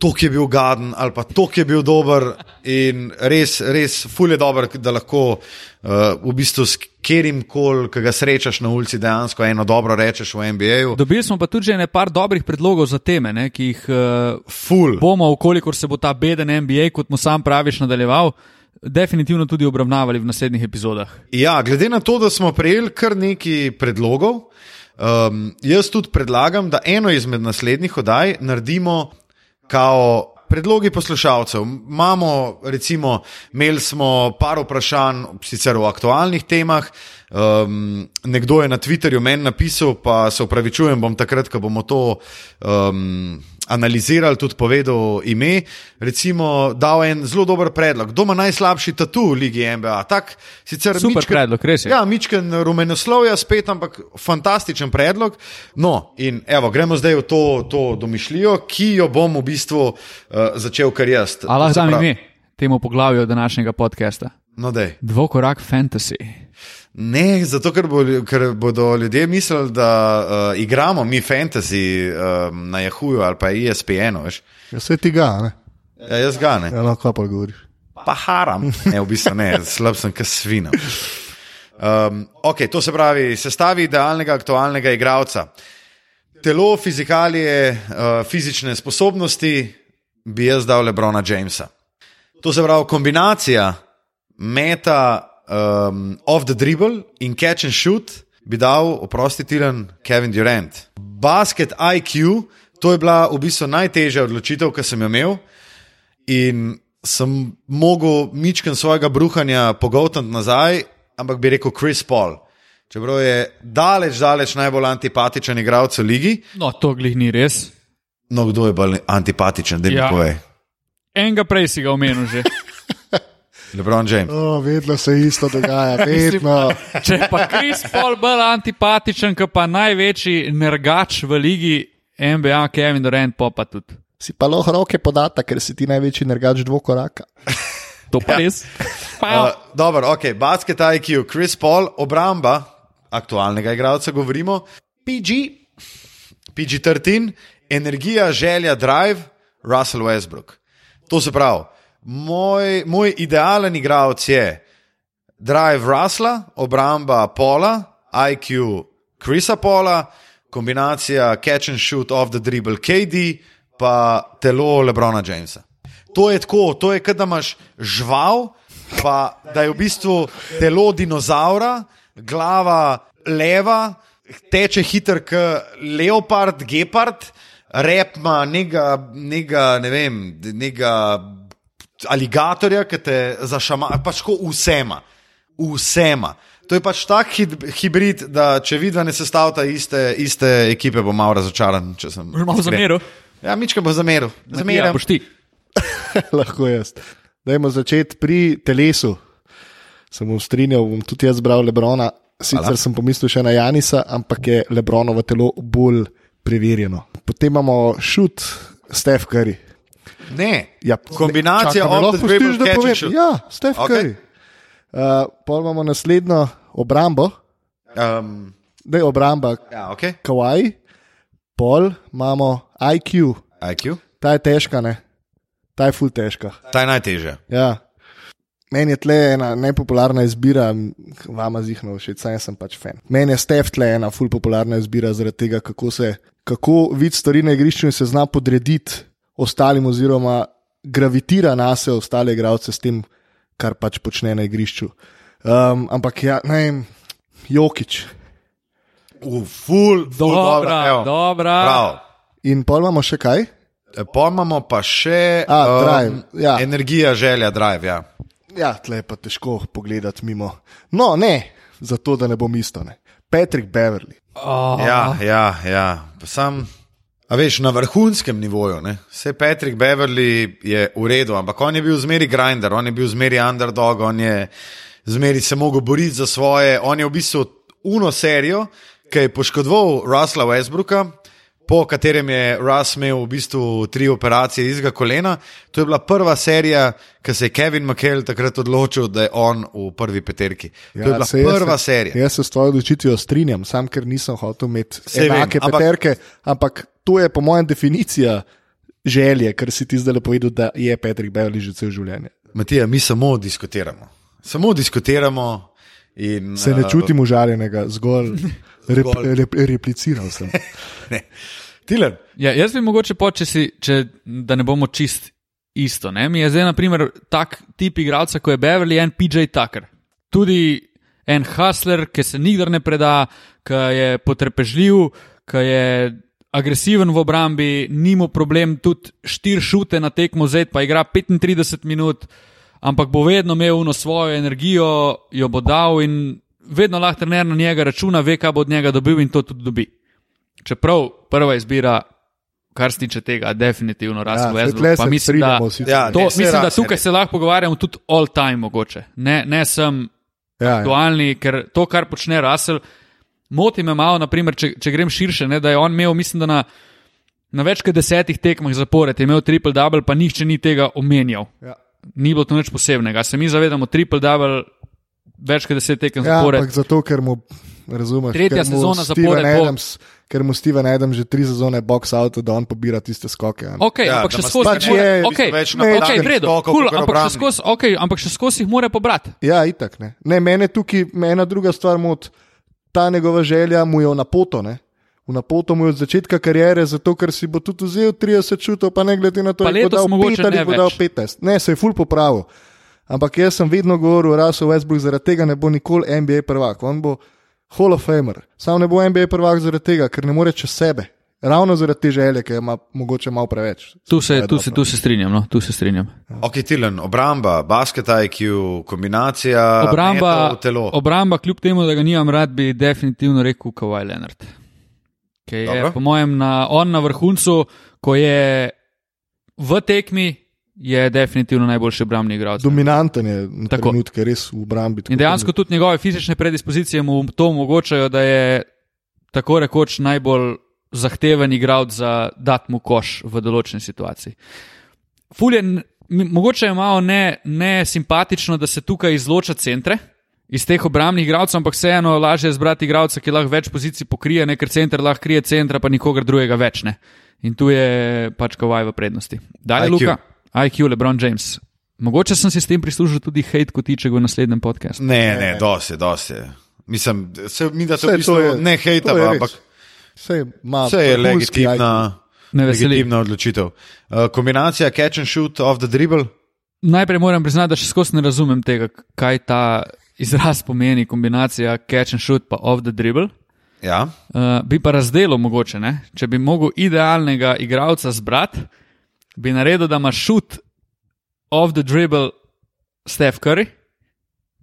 To, ki je bil gaden, ali pa to, ki je bil dober, in res, res, fulje dober, da lahko uh, v bistvu s katerim koli, ki ga srečaš na ulici, dejansko eno dobro rečeš v NBA-ju. Dobili smo pa tudi že nekaj dobrih predlogov za teme, ne, ki jih uh, Ful. bomo, ukolikor se bo ta beden NBA, kot mu sam praviš, nadaljeval, definitivno tudi obravnavali v naslednjih epizodah. Ja, glede na to, da smo prejeli kar nekaj predlogov, um, jaz tudi predlagam, da eno izmed naslednjih oddaj naredimo kao predlogi poslušalcev. Imamo, recimo, imeli smo par vprašanj, sicer o aktualnih temah. Um, nekdo je na Twitterju meni napisal, pa se upravičujem, bom takrat, ko bomo to um, analizirali, tudi povedal ime. Recimo, dal en zelo dober predlog. Kdo ima najslabši tatu v Ligi NBA? Tak, sicer Super mičken- predlog, res je. Ja, Mičken rumenoslovja spet, ampak fantastičen predlog. No, in evo, gremo zdaj v to, to domišljijo, ki jo bom v bistvu uh, začel kar jaz. A lahko dam ime temu poglavju današnjega podcasta? No, dej. Dvokorak fantasy. Ne, zato ker, bo, ker bodo ljudje mislili, da uh, igramo mi fantasy uh, na Yahooju ali pa ESPN-u. veš. Ja, vse ti ga, ne? Ja, jaz ga ne. Ja, no, kaj pa govoriš. Pa haram. Ne, v bistvu ne, slab sem, kot svina. Um, ok, to se pravi, sestavi idealnega aktualnega igralca. Telo, fizikalije, uh, fizične sposobnosti bi jaz dal Lebrona Jamesa. To se pravi, kombinacija meta um, off the dribble in catch and shoot bi dal, oprosti, Tilan Kevin Durant. Basket IQ, to je bila v bistvu najtežja odločitev, ki sem jo imel. In sem mogel mičken svojega bruhanja pogoltniti nazaj, ampak bi rekel Chris Paul. Čeprav je daleč, daleč najbolj antipatičen igralec v ligi, No, to glih ni res. no kdo je bolj antipatičen, da mi Ja. ja. pove. Enega prej si ga omenil že. LeBron James. O, vedno se isto dogaja, vedno. Če pa Kris Paul bolj antipatičen, kot pa največji nergač v ligi NBA, Kevin Durant, pa pa tudi. Si pa lahko roke podata, ker si ti največji nergač dvokoraka. To pa res. Pa, Uh, dobro, ok, basket IQ, Chris Paul, obramba aktualnega igralca, govorimo, PG, PG-13, energija, želja, drive, Russell Westbrook. To se pravi, moj, moj idealen igralec je drive Russella, obramba Pola, IQ Chrisa Pola, kombinacija catch and shoot off the dribble KD, pa telo Lebrona Jamesa. To je tako, to je, da imaš žival, pa da je v bistvu telo dinozaura, glava leva, teče hiter kot leopard, gepard, rep ima nekega, ne vem, nekega aligatorja, ki te zašama, pač ko vsema, vsema. To je pač tak hid- hibrid, da če vidva ne sestavlja iste, iste ekipe, bo malo razočaran. če sem Boš malo zameril? Ja, Mička bo zameril. Ja, Zameril. boš ti. lahko jaz. Dajmo začeti pri telesu. Sem mu strinjal, bom tudi jaz bral Lebrona. Sicer Hvala. sem pomislil še na Janisa, ampak je Lebronovo telo bolj preverjeno. Potem imamo šut, Stef Curry. Ne, Ja, kombinacija pustiš, da catch and povem? shoot. Ja, Stef Ok. Curry. Uh, Pol imamo naslednjo obrambo, Um, da je obramba ja, ok. kawaii, pol imamo IQ, IQ. ta je težka, ne? ta je full težka. Ta je najtežja. Ja. Meni je tle ena nepopularna izbira, vama zihno všeč, saj sem pač fan. Meni je Stef tle ena full popularna izbira zaradi tega, kako se, kako vid stvari na igrišču in se zna podrediti ostalim oziroma gravitira na se ostale igralce s tem, kar pač počne na igrišču. Um, ampak ja, ne vem, Jokič. Uh, full, full Dobra, evo. dobra. Prav. In pol imamo še kaj? Pa imamo pa še A, drive, ja. energija, želja, drive. Ja. Ja, tle je pa težko pogledati mimo. No, ne, zato da ne bom isto. Ne. Patrick Beverly. Oh, Ja, ja, ja. Pa Sam, a veš, na vrhunskem nivoju. Ne? Vse Patrick Beverly je v redu, ampak on je bil zmeri grinder, on je bil zmeri underdog, on je zmeri se mogel boriti za svoje. On je v bistvu uno serijo, ki je poškodoval Rusla Westbrooka. Po katerem je Russ imel v bistvu tri operacije izga kolena. To je bila prva serija, ki se je Kevin McHale takrat odločil, da je on v prvi peterki. to je bila Ja, saj jaz prva se, serija. Jaz se s tvojo odločitvijo strinjam, sam ker nisem hotel imeti vem, enake ampak- peterke, ampak to je po mojem definicija želje, ker si ti zdaj le povedal, da je Patrick Beverly že cel življenje. Matija, mi samo diskutiramo. Samo diskutiramo. In, Se ne eh, čutim užaljenega, zgolj, rep, Zgolj. rep, repliciral sem. Ne. Tilen, Ja, jaz bi mogoče po, če si, če, da ne bomo čist isto. Ne? Mi je zdaj, na primer, tak tip igralca, kot je Beverly en PJ Tucker. Tudi en hustler, ki se nikdar ne preda, ki je potrpežljiv, ki je agresiven v obrambi, nima problem tudi štiri šute na tekmo zet, pa igra 35 minut, ampak bo vedno imel uno svojo energijo, jo bo dal in vedno lahko trener na njega računa, ve, kaj bo od njega dobil in to tudi dobi. Čeprav prva izbira, kar se tiče tega, definitivno Ja, Russell saj Westbrook. tle pa mislim, da. Ja, to, ne, mislim, da tukaj je. se lahko pogovarjamo tudi all time mogoče. Ne, ne sem Ja, ja. aktualni, ker to, kar počne Russell, moti me malo, naprimer, če, če grem širše, ne, da je on imel, mislim, da na, na več kot desetih tekmah zapored je imel triple-double, pa nihče ni tega omenjal. Ja. Ni bilo to nič posebnega. Se mi zavedamo, triple-double, več kot deset tekem Ja, zapored. ampak zato, ker mu, razumeš, Tretja sezona zapored bo- Adams, ker mu Steven Adams že tri sezone box out, da on pobira tiste skoke. a ne. Okay, Ja, ampak še skozi pač je- okej, več ne, napadalnih okej, v redu, skokov cool, ampak, še skozi, okay, ampak še skozi jih mora pobrati. Ja, itak ne. ne mene tukaj, ena druga stvar moti, ta njegova želja mu je v napoto. Ne? V napoto mu je od začetka kariere, zato ker si bo tudi vzel 30 šutov, pa ne glede na to, ali bo dal mogoče 5 ali ne bo dal več. 15. Ne, se je ful popravil. Ampak jaz sem vedno govoril, Russell Westbrook zaradi tega ne bo nikoli NBA prvak. On bo Hall of Famer. Sam ne bo NBA prvak zaradi tega, ker ne more čez sebe. Ravno zaradi te želje, ki ima mogoče malo preveč. Tu se, tu se, tu se strinjam. No, tu se strinjam. ok, Tilen, obramba, basket IQ, kombinacija. Obramba, metov obramba, kljub temu, da ga nimam rad, bi definitivno rekel Kawhi Leonard. Ki je, Dobro. po mojem, na, on na vrhuncu, ko je v tekmi, je definitivno najboljši obrambni igralec. Dominanten je na Tako. trenutke, res v obrambi. In dejansko tudi njegove fizične predispozicije mu to omogočajo, da je tako rekoč najbolj zahteven igralec za dat mu koš v določeni situaciji. Ful je, n- mi- mogoče je malo ne, ne simpatično, da se tukaj izloča centre iz teh obrambnih igralcev, ampak vseeno lažje je zbrati igralca, ki lahko več pozicij pokrije, ne, ker center lahko krije centra, pa nikogar drugega več ne. In tu je pač kavaj v prednosti. Dalje, IQ. Luka, IQ, LeBron James. Mogoče sem si s tem prislužil tudi hate kotiček v naslednjem podkastu. Ne, ne, dosti, dosti. Mislim, se, mi da to Saj v bistvu to je- ne je res. ampak Vse, ima vse je legitimna, legitimna odločitev. Uh, kombinacija catch and shoot off the dribble. Najprej moram priznati, da še skozi ne razumem tega, kaj ta izraz pomeni, kombinacija catch and shoot pa off the dribble. Ja. Uh, bi pa razdelil mogoče, ne? če bi mogel idealnega igralca zbrati, bi naredil, da ima shoot off the dribble Steph Curry,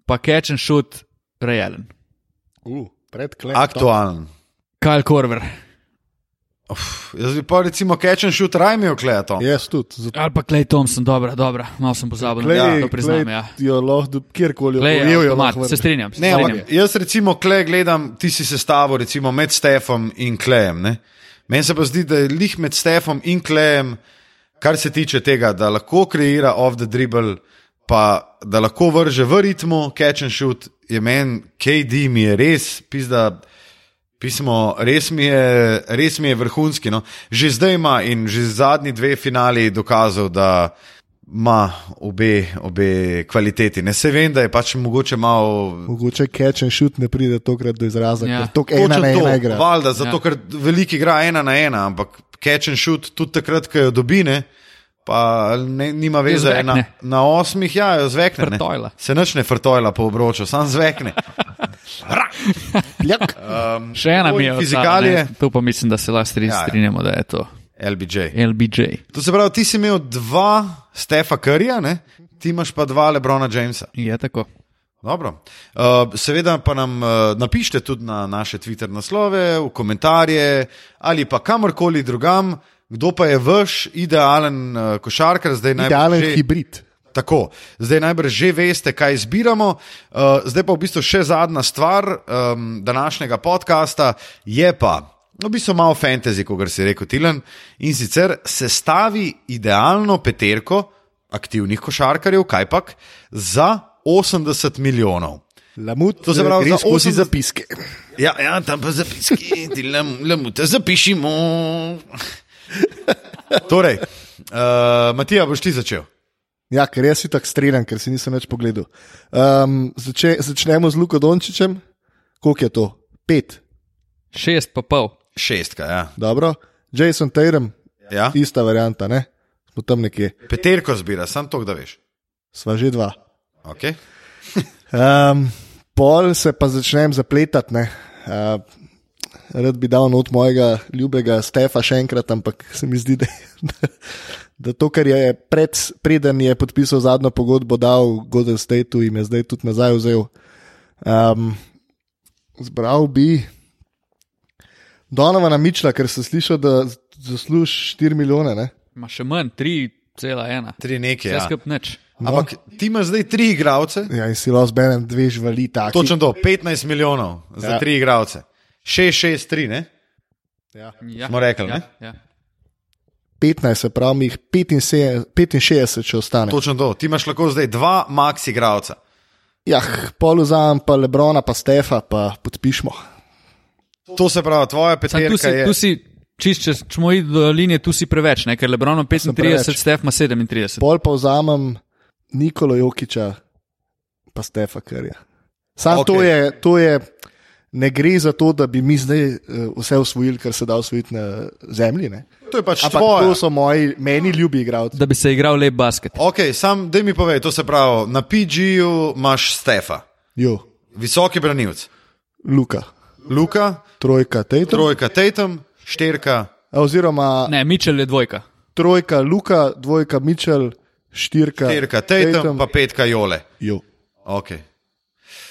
pa catch and shoot Ray Allen. Uh. Aktualen. Kyle Korver. Uf, jaz bi pa recimo catch and shoot rajmijo kleto. Jaz tudi. Zato, Ali pa Clay Thompson, dobro, dobro, malo sem pozabil, Klej, ja, to priznam. Ja. jo lahko kjerkoli Clay, ujel, jo lahko se strinjam. Se Ne, strinjam. jaz recimo kle gledam, ti si sestavil recimo med Stefom in Klejem. ne. Meni se pa zdi, da je lih med Stefom in Klejem, kar se tiče tega, da lahko kreira off the dribble, pa da lahko vrže v ritmu catch and shoot, je meni, KD mi je res, pizda. Pismo, res mi je, res mi je vrhunski. No. Že zdaj ima in že zadnji dve finali dokazal, da ima obe, obe kvaliteti. Ne se vem, da je pač mogoče malo. Mogoče catch and shoot ne pride tokrat do izraza, Ja. ker to ena na to, ena igra. Valjda, zato Ja. ker velik igra ena na ena, ampak catch and shoot tudi takrat, ko jo dobine. Pa ne, nima veze, na, na osmih, ja, jo zvekne. Se nič ne frtojla po obroču, sam zvekne. Um, Še ena mi je ostala, Fizikalije, ne. To pa mislim, da se lahko Ja, ja. strinjamo, da je to LBJ. LBJ. To se pravi, ti si imel dva Stefa Curryja, ne? ti imaš pa dva Lebrona Jamesa. Je tako. Dobro. Uh, seveda pa nam uh, napišite tudi na naše Twitter naslove, v komentarje ali pa kamorkoli drugam, kdo pa je vaš idealen uh, košarkar, zdaj najbolj Idealen že- hibrid. Tako, zdaj najbrž že veste, kaj izbiramo. Uh, zdaj pa v bistvu še zadnja stvar um, današnjega podcasta je pa. No, v bistvu malo fantasy, kot si rekel, Tilan, in sicer sestavi idealno peterko aktivnih košarkarjev, kajpak, za 80 milijonov. Lamut, To se pravi gre za skozi 80 zapiske. Ja, ja tam pa zapiski, ti lamute zapišimo. torej, uh, Matija, boš ti začel. Ja, ker jaz si tako streljam, ker si nisem več pogledal. Um, zače, začnemo z Luko Dončićem. Koliko je to? Pet. Šest pa pol. Šestka, ja. Dobro. Jason Tatum, ja. ista varianta, ne? Smo tam nekje, Peterko zbira, sam to, da veš. sva že dva. Okay. Um, pol se pa začnem zapletati. ne. Uh, rad bi dal not mojega ljubega Stefa še enkrat, ampak se mi zdi, da, da, da to, kar je pred, preden je podpisal zadnjo pogodbo, dal Golden Stateu in je zdaj tudi nazaj vzel. Um, zbral bi Donovana Mičla, ker sem slišal, da zasluži 4 milijone. Ne? Ma še manj, 3,1. Tri neke. Vse Ja. skupaj nič. Ampak ti imaš zdaj tri igralce, Ja, in si lahko zberem dve živali, tako. točno to, 15 milijonov za Ja. tri igralce. 6, 6, 3, ne? Ja. Ja. Smo rekli, ja, ne? ja. 15, se pravi, jih 65, 65 še ostane. Točno to. Ti imaš lahko zdaj dva max igralca. Ja, pol vzamem pa Lebrona, pa Stefa, pa podpišemo. To se pravi, tvoja Sam, peterka tu si, je. tu si čist, če smo iti do linije, tu si preveč, ne? ker Lebron ima preveč. 35, Stef ima 37. Pol pa vzamem Nikolo Jokiča, pa Stefa Karja. Sam okay. to, je, to je, ne gre za to, da bi mi zdaj uh, vse usvojili, kar se da usvojiti na zemlji. Ne? To je pač Ampak tvoje. to so moji, meni ljubi igralci. Da bi se igral lep basket. Ok, sam da mi povej, to se pravi, na PG-ju imaš Stefa, Jo, visoki branilc, Luka, Luka, trojka, Tatum. trojka Tatum, štirka. Oziroma Ne, Mičel je dvojka. trojka Luka, dvojka Mitchell, štirka, Štirka Tatum, pa petka Jole. Jo. Okay.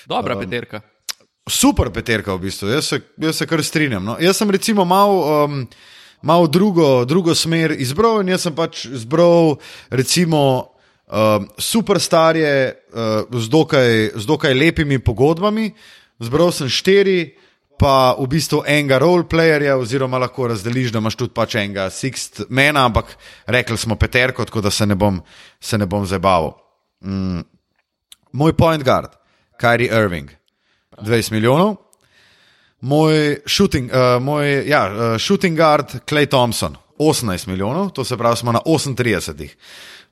Dobra um, peterka. Super peterka v bistvu, jaz se, jaz se kar strinjam. No. Jaz sem recimo mal, um, mal drugo, drugo smer izbral in jaz sem pač izbral recimo um, superstarje uh, z, dokaj, z dokaj lepimi pogodbami. Zbral sem štiri, pa v bistvu enega roleplayerja, oziroma lahko razdeliš, da imaš tudi pač enega sixth mena, ampak rekli smo peterko, tako da se ne bom, se ne bom zabaval. Mm. Moj point guard, Kyrie Irving. 20 milijonov. Moj shooting, uh, moj, ja, uh, shooting guard Clay Thompson, 18 milijonov, to se pravi, smo na 38.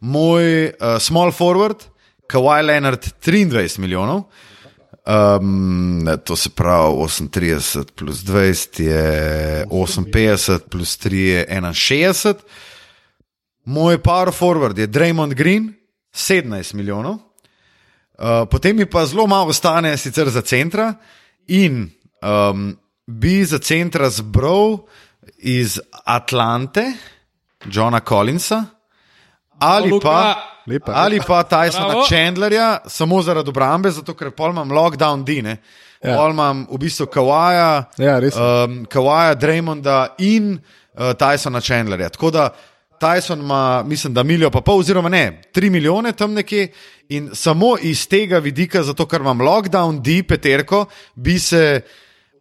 Moj uh, small forward, Kawhi Leonard, 23 milijonov. Um, to se pravi, 38 plus 20 je 58, plus 3 je 61. Moj power forward je Draymond Green, 17 milijonov. Uh, potem mi pa zelo malo ostane sicer za centra in um, bi za centra zbral iz Atlante, Johna Collinsa ali Luka. pa, Lepa. ali pa Tysona Bravo. Chandlerja, samo zaradi obrambe, zato ker pol imam lockdown dine. Ja. Pol imam v bistvu Kawaja, Ja, res um, Kawaja, Draymonda in uh, Tysona Chandlerja. Tako da Tyson ima, mislim, da milijo pa pol, oziroma ne, tri milijone tam nekje. In samo iz tega vidika, zato ker imam lockdown, di peterko, bi se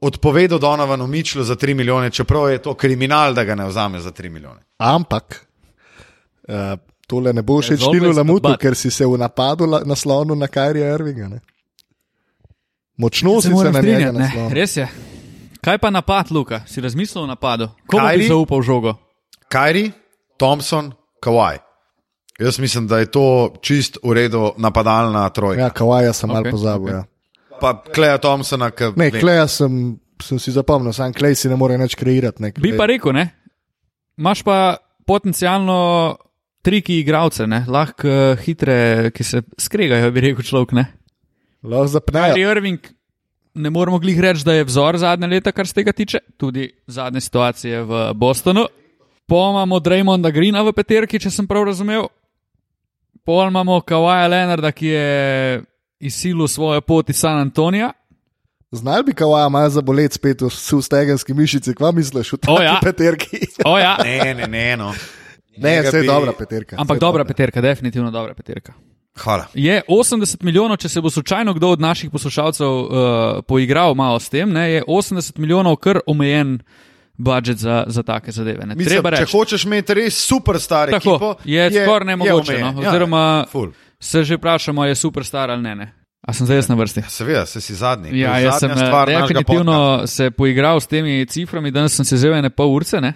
odpovedal Donovanu Mičlu za 3 milijone, čeprav je to kriminal, da ga ne vzame za 3 milijone. Ampak uh, tole ne bo všeč always Tilu Lamutu, ker si se v napadu la- naslonil na Kyrija Irvinga. Ne? Močno si se na njega naslonil. Res je. Kaj pa napad, Luka? Si razmislil o napadu? Komu Kyrie? bi zaupal žogo? Kajri, Thompson, Kawhi. Jaz mislim, da je to čist v redu napadalna trojka. Ja, Kawaja sem okay, Ok, malo pozabil. ok. Okay. Ja. Pa Kleja Thompsona, ki Ne, Kleja sem, sem si zapomnil, sam Klej si ne more več kreirati. Ne, Bi pa rekel, ne? Imaš pa potencialno triki igralce, ne? lahko eh, hitre, ki se skregajo, bi rekel človek. Ne? Lahko zapnejo. Kyrie Irving, ne moremo glih reči, da je vzor zadnje leta, kar se tega tiče, tudi zadnje situacije v Bostonu. Pol imamo Draymonda Greena v peterki, če sem prav razumel. Pol imamo Kawaja Leonarda, ki je izsilil svojo pot iz San Antonija. Znal bi Kawaja malo zaboleti spet v sustegenski mišici, kva misliš v O, tej ja. peterki? O, ja. Ne, ne, ne. No. ne, vse je bi- dobra peterka. Ampak dobra dobra. peterka, definitivno dobra peterka. Hvala. Je 80 milijonov, če se bo slučajno kdo od naših poslušalcev uh, poigral malo s tem, ne, je 80 milijonov kar omejen budžet za, za take zadeve. Ne. Mislim, Treba če reči, hočeš imeti res super star Tako, ekipo, je skoraj nemogoče, no, oziroma- ful. se že vprašamo, je superstar ali ne. ne. A sem zdaj jaz na vrsti? Seveda, se si zadnji. Ja, je jaz sem eh, stvar definitivno se poigral s temi ciframi, danes sem se vzel ene pol urce. Ne?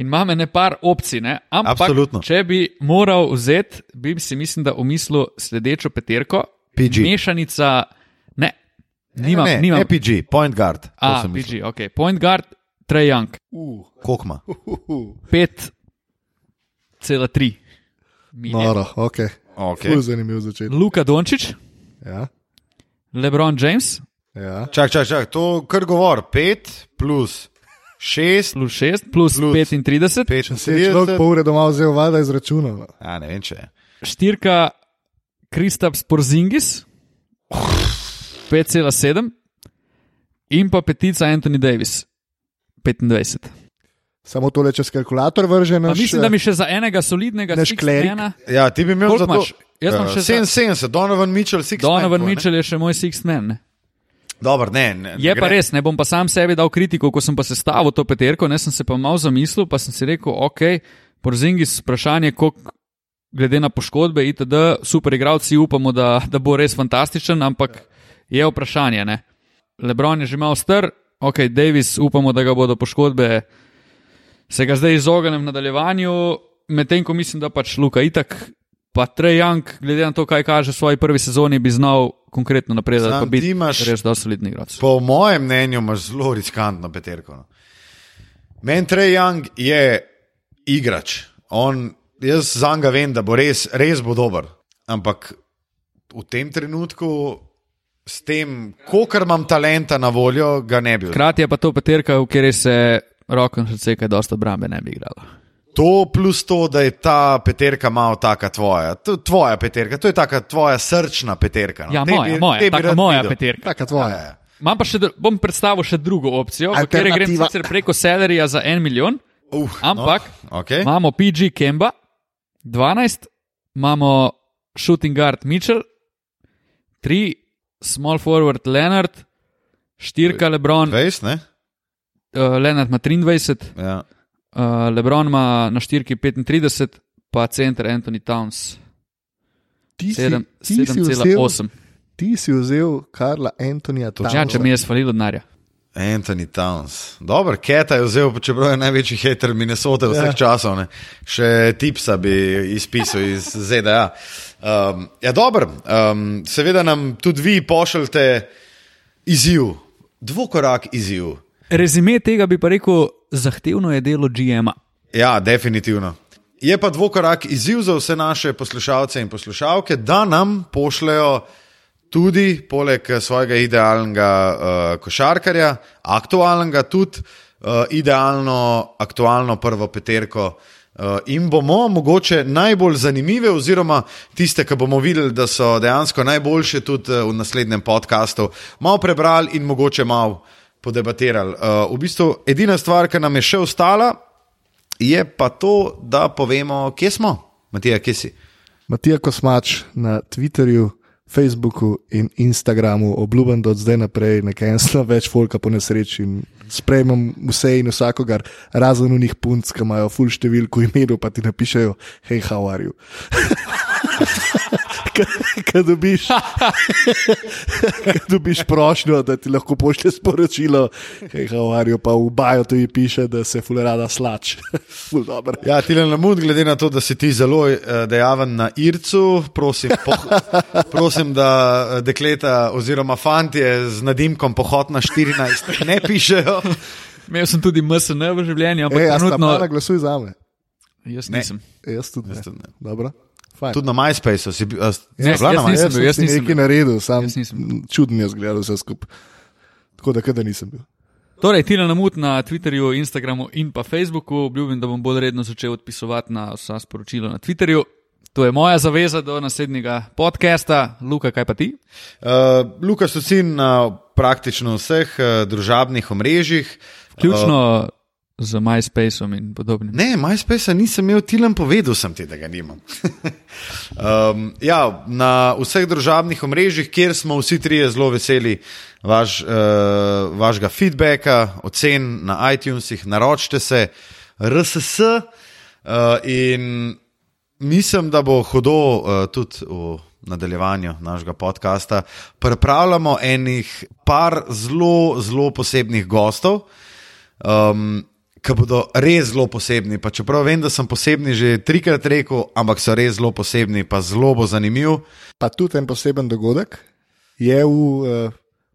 In imam ene par opcij, ne? ampak Absolutno. če bi moral vzeti, bi si mislim, da umislil sledečo peterko. PG. Mešanica, ne, nimam, ne, ne, nimam. APG, point guard. A. PG, ok. Point guard, Young, Uh, Kokma. uh, uh. 5,3. milje. Noro, ok. Okay. Ful zanimiv začetek. Luka Dončić, Ja, LeBron James, ja. Čak, čak, čak, to kar govor. 5 plus 6, plus 6, plus, Plus. 35, Se je človek 35. pol ure doma vzel, vada izračunal. no. Ja, ne vem, če je. štirka Kristaps Porzingis, 5,7 in pa petica Anthony Davis, 25. Samo tole čez kalkulator vrže naš. mislim, da mi še za enega solidnega sixmana, Ja, ti bi imel za to. Jaz imam Eh, še za- 77, Donovan Mitchell, 6. Donovan Mitchell je še moj sixth man. Ne? Dobar, ne, ne, Je ne pa gre. res, ne bom pa sam sebi dal kritiko, ko sem pa sestavil to peterko, ne sem se pa malo zamislil, pa sem si rekel, ok, Porzingis vprašanje, koliko glede na poškodbe, itd., super igralci, upamo, da, da bo res fantastičen, ampak je vprašanje. Ne? Lebron je že malo star, ok, Davis, upamo, da ga bodo poškodbe, se ga zdaj izognem v nadaljevanju, medtem ko mislim, da pač Luka itak. Pa Trey Young, glede na to, kaj kaže v svoji prvi sezoni, bi znal konkretno napredovati, pa biti ti imaš- res dosti solidni igralec. Po mojem mnenju imaš zelo riskantno peterko. No. Meni Trey Young je igrač. On, jaz za njega vem, da bo res, res bo dober. Ampak v tem trenutku, s tem, kolikor imam talenta na voljo, ga ne bi. Hkrati je pa to peterka, v kateri se roko na srce, kaj dosta obrambe ne bi igralo. To plus to, da je ta peterka malo taka tvoja. To, tvoja peterka, to je taka tvoja srčna peterka. No. Ja, Te moja, bi- moja, te bi taka rad moja videl. peterka. Taka Ja, tvoja. ja. Imam pa še, bom predstavil še drugo opcijo, v kateri grem sicer preko Selerija za en milijon, Uh, ampak no, okay. imamo PG Kemba, 12, imamo shooting guard Mitchell, 3, small forward Leonard, 4 Lebron, Veš, ne? uh, Leonard ima 23, Ja. uh, Lebron ima na 4 35, pa center Anthony Towns Ti si- 7 ti si vzel- 7,8. Ti si vzel Karla Antonija Ja, če mi je svalilo denarja. Anthony Towns. Dobro, Keta je vzel, čeprav je največji hater Minnesota vseh ja. časov. Ne. Še tipsa bi izpisal iz ZDA. Um, ja, dobro, um, seveda nam tudi vi pošljete izziv, dvokorak izziv. Rezime tega bi pa rekel, zahtevno je delo GM-a. Ja, definitivno. Je pa dvokorak izziv za vse naše poslušalce in poslušalke, da nam pošljajo tudi, poleg svojega idealnega uh, košarkarja, aktualnega, tudi uh, idealno, aktualno prvo peterko. Uh, in bomo mogoče najbolj zanimive, oziroma tiste, ki bomo videli, da so dejansko najboljše, tudi uh, v naslednjem podkastu, malo prebrali in mogoče malo podebatirali. Uh, v bistvu edina stvar, ki nam je še ostala, je pa to, da povemo, kje smo. Matija, kje si? Matija Kosmač na Twitterju, Facebooku in Instagramu, obljubim, da od zdaj naprej ne kensla več folka po nesreči in sprejmem vse in vsakogar, razen unih punc, ki imajo full številko imenov, pa ti napišejo, hej, how are you. Kaj dobiš, kaj dobiš prošnjo, da ti lahko pošlje sporočilo, hej, Havarijo, pa v Baju tu piše, da se fulerada slač. Ful dobro. Ja, Tilen Lamud, glede na to, da si ti zelo eh, dejaven na Ircu, prosim, poh, prosim da eh, dekleta oziroma fantje z nadimkom pohod na 14 ne pišejo. Imel sem tudi MSN v življenju, ampak Ej, sta trenutno pa glasuj za me. jaz Ne. nisem. Jaz tudi ne. Jaz tudi ne. Dobro. Fajn. Tudi na MySpaceu si bil. si Ne, bila na jaz nisem MySpaceu? bil, jaz sem si nisem nekaj naredil, sam Jaz nisem čudno je zgledal vse skupaj. Tako da, kada nisem bil. Torej, Tina Namut na Twitterju, Instagramu in pa Facebooku. Obljubim, da bom bolj redno začel odpisovati na vsa sporočila na Twitterju. To je moja zaveza do naslednjega podcasta. Luka, kaj pa ti? Uh, Lukas Tucin na praktično vseh uh, družabnih omrežjih. Vključno uh, z MySpaceom in podobnim. Ne, MySpace nisem imel, Tilan povedal sem ti, da ga nimam. um, ja, na vseh družabnih omrežjih, kjer smo vsi trije zelo veseli vaš, uh, vašega feedbacka, ocen na iTunesih, naročite se, RSS uh, in mislim, da bo hudo uh, tudi v nadaljevanju našega podcasta. Pripravljamo enih par zelo, zelo posebnih gostov. Um, Ki bodo res zelo posebni. Pa čeprav vem, da sem posebni že trikrat rekel, ampak so res zelo posebni, pa zelo bo zanimiv. Pa tudi en poseben dogodek je v uh,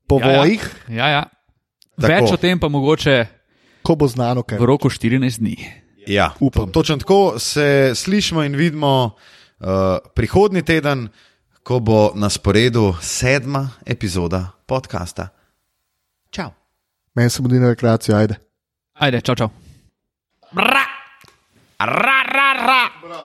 povojih, Ja, ja. Tako. Več o tem pa mogoče ko bo znano, kaj v roku 14 dni. Ja, Upam. to, točno tako se slišimo in vidimo uh, prihodnji teden, ko bo na sporedu sedma epizoda podcasta. Čau. Meni se mudi na rekreacijo, ajde. Ajde, čau, čau. Ra, ra, ra.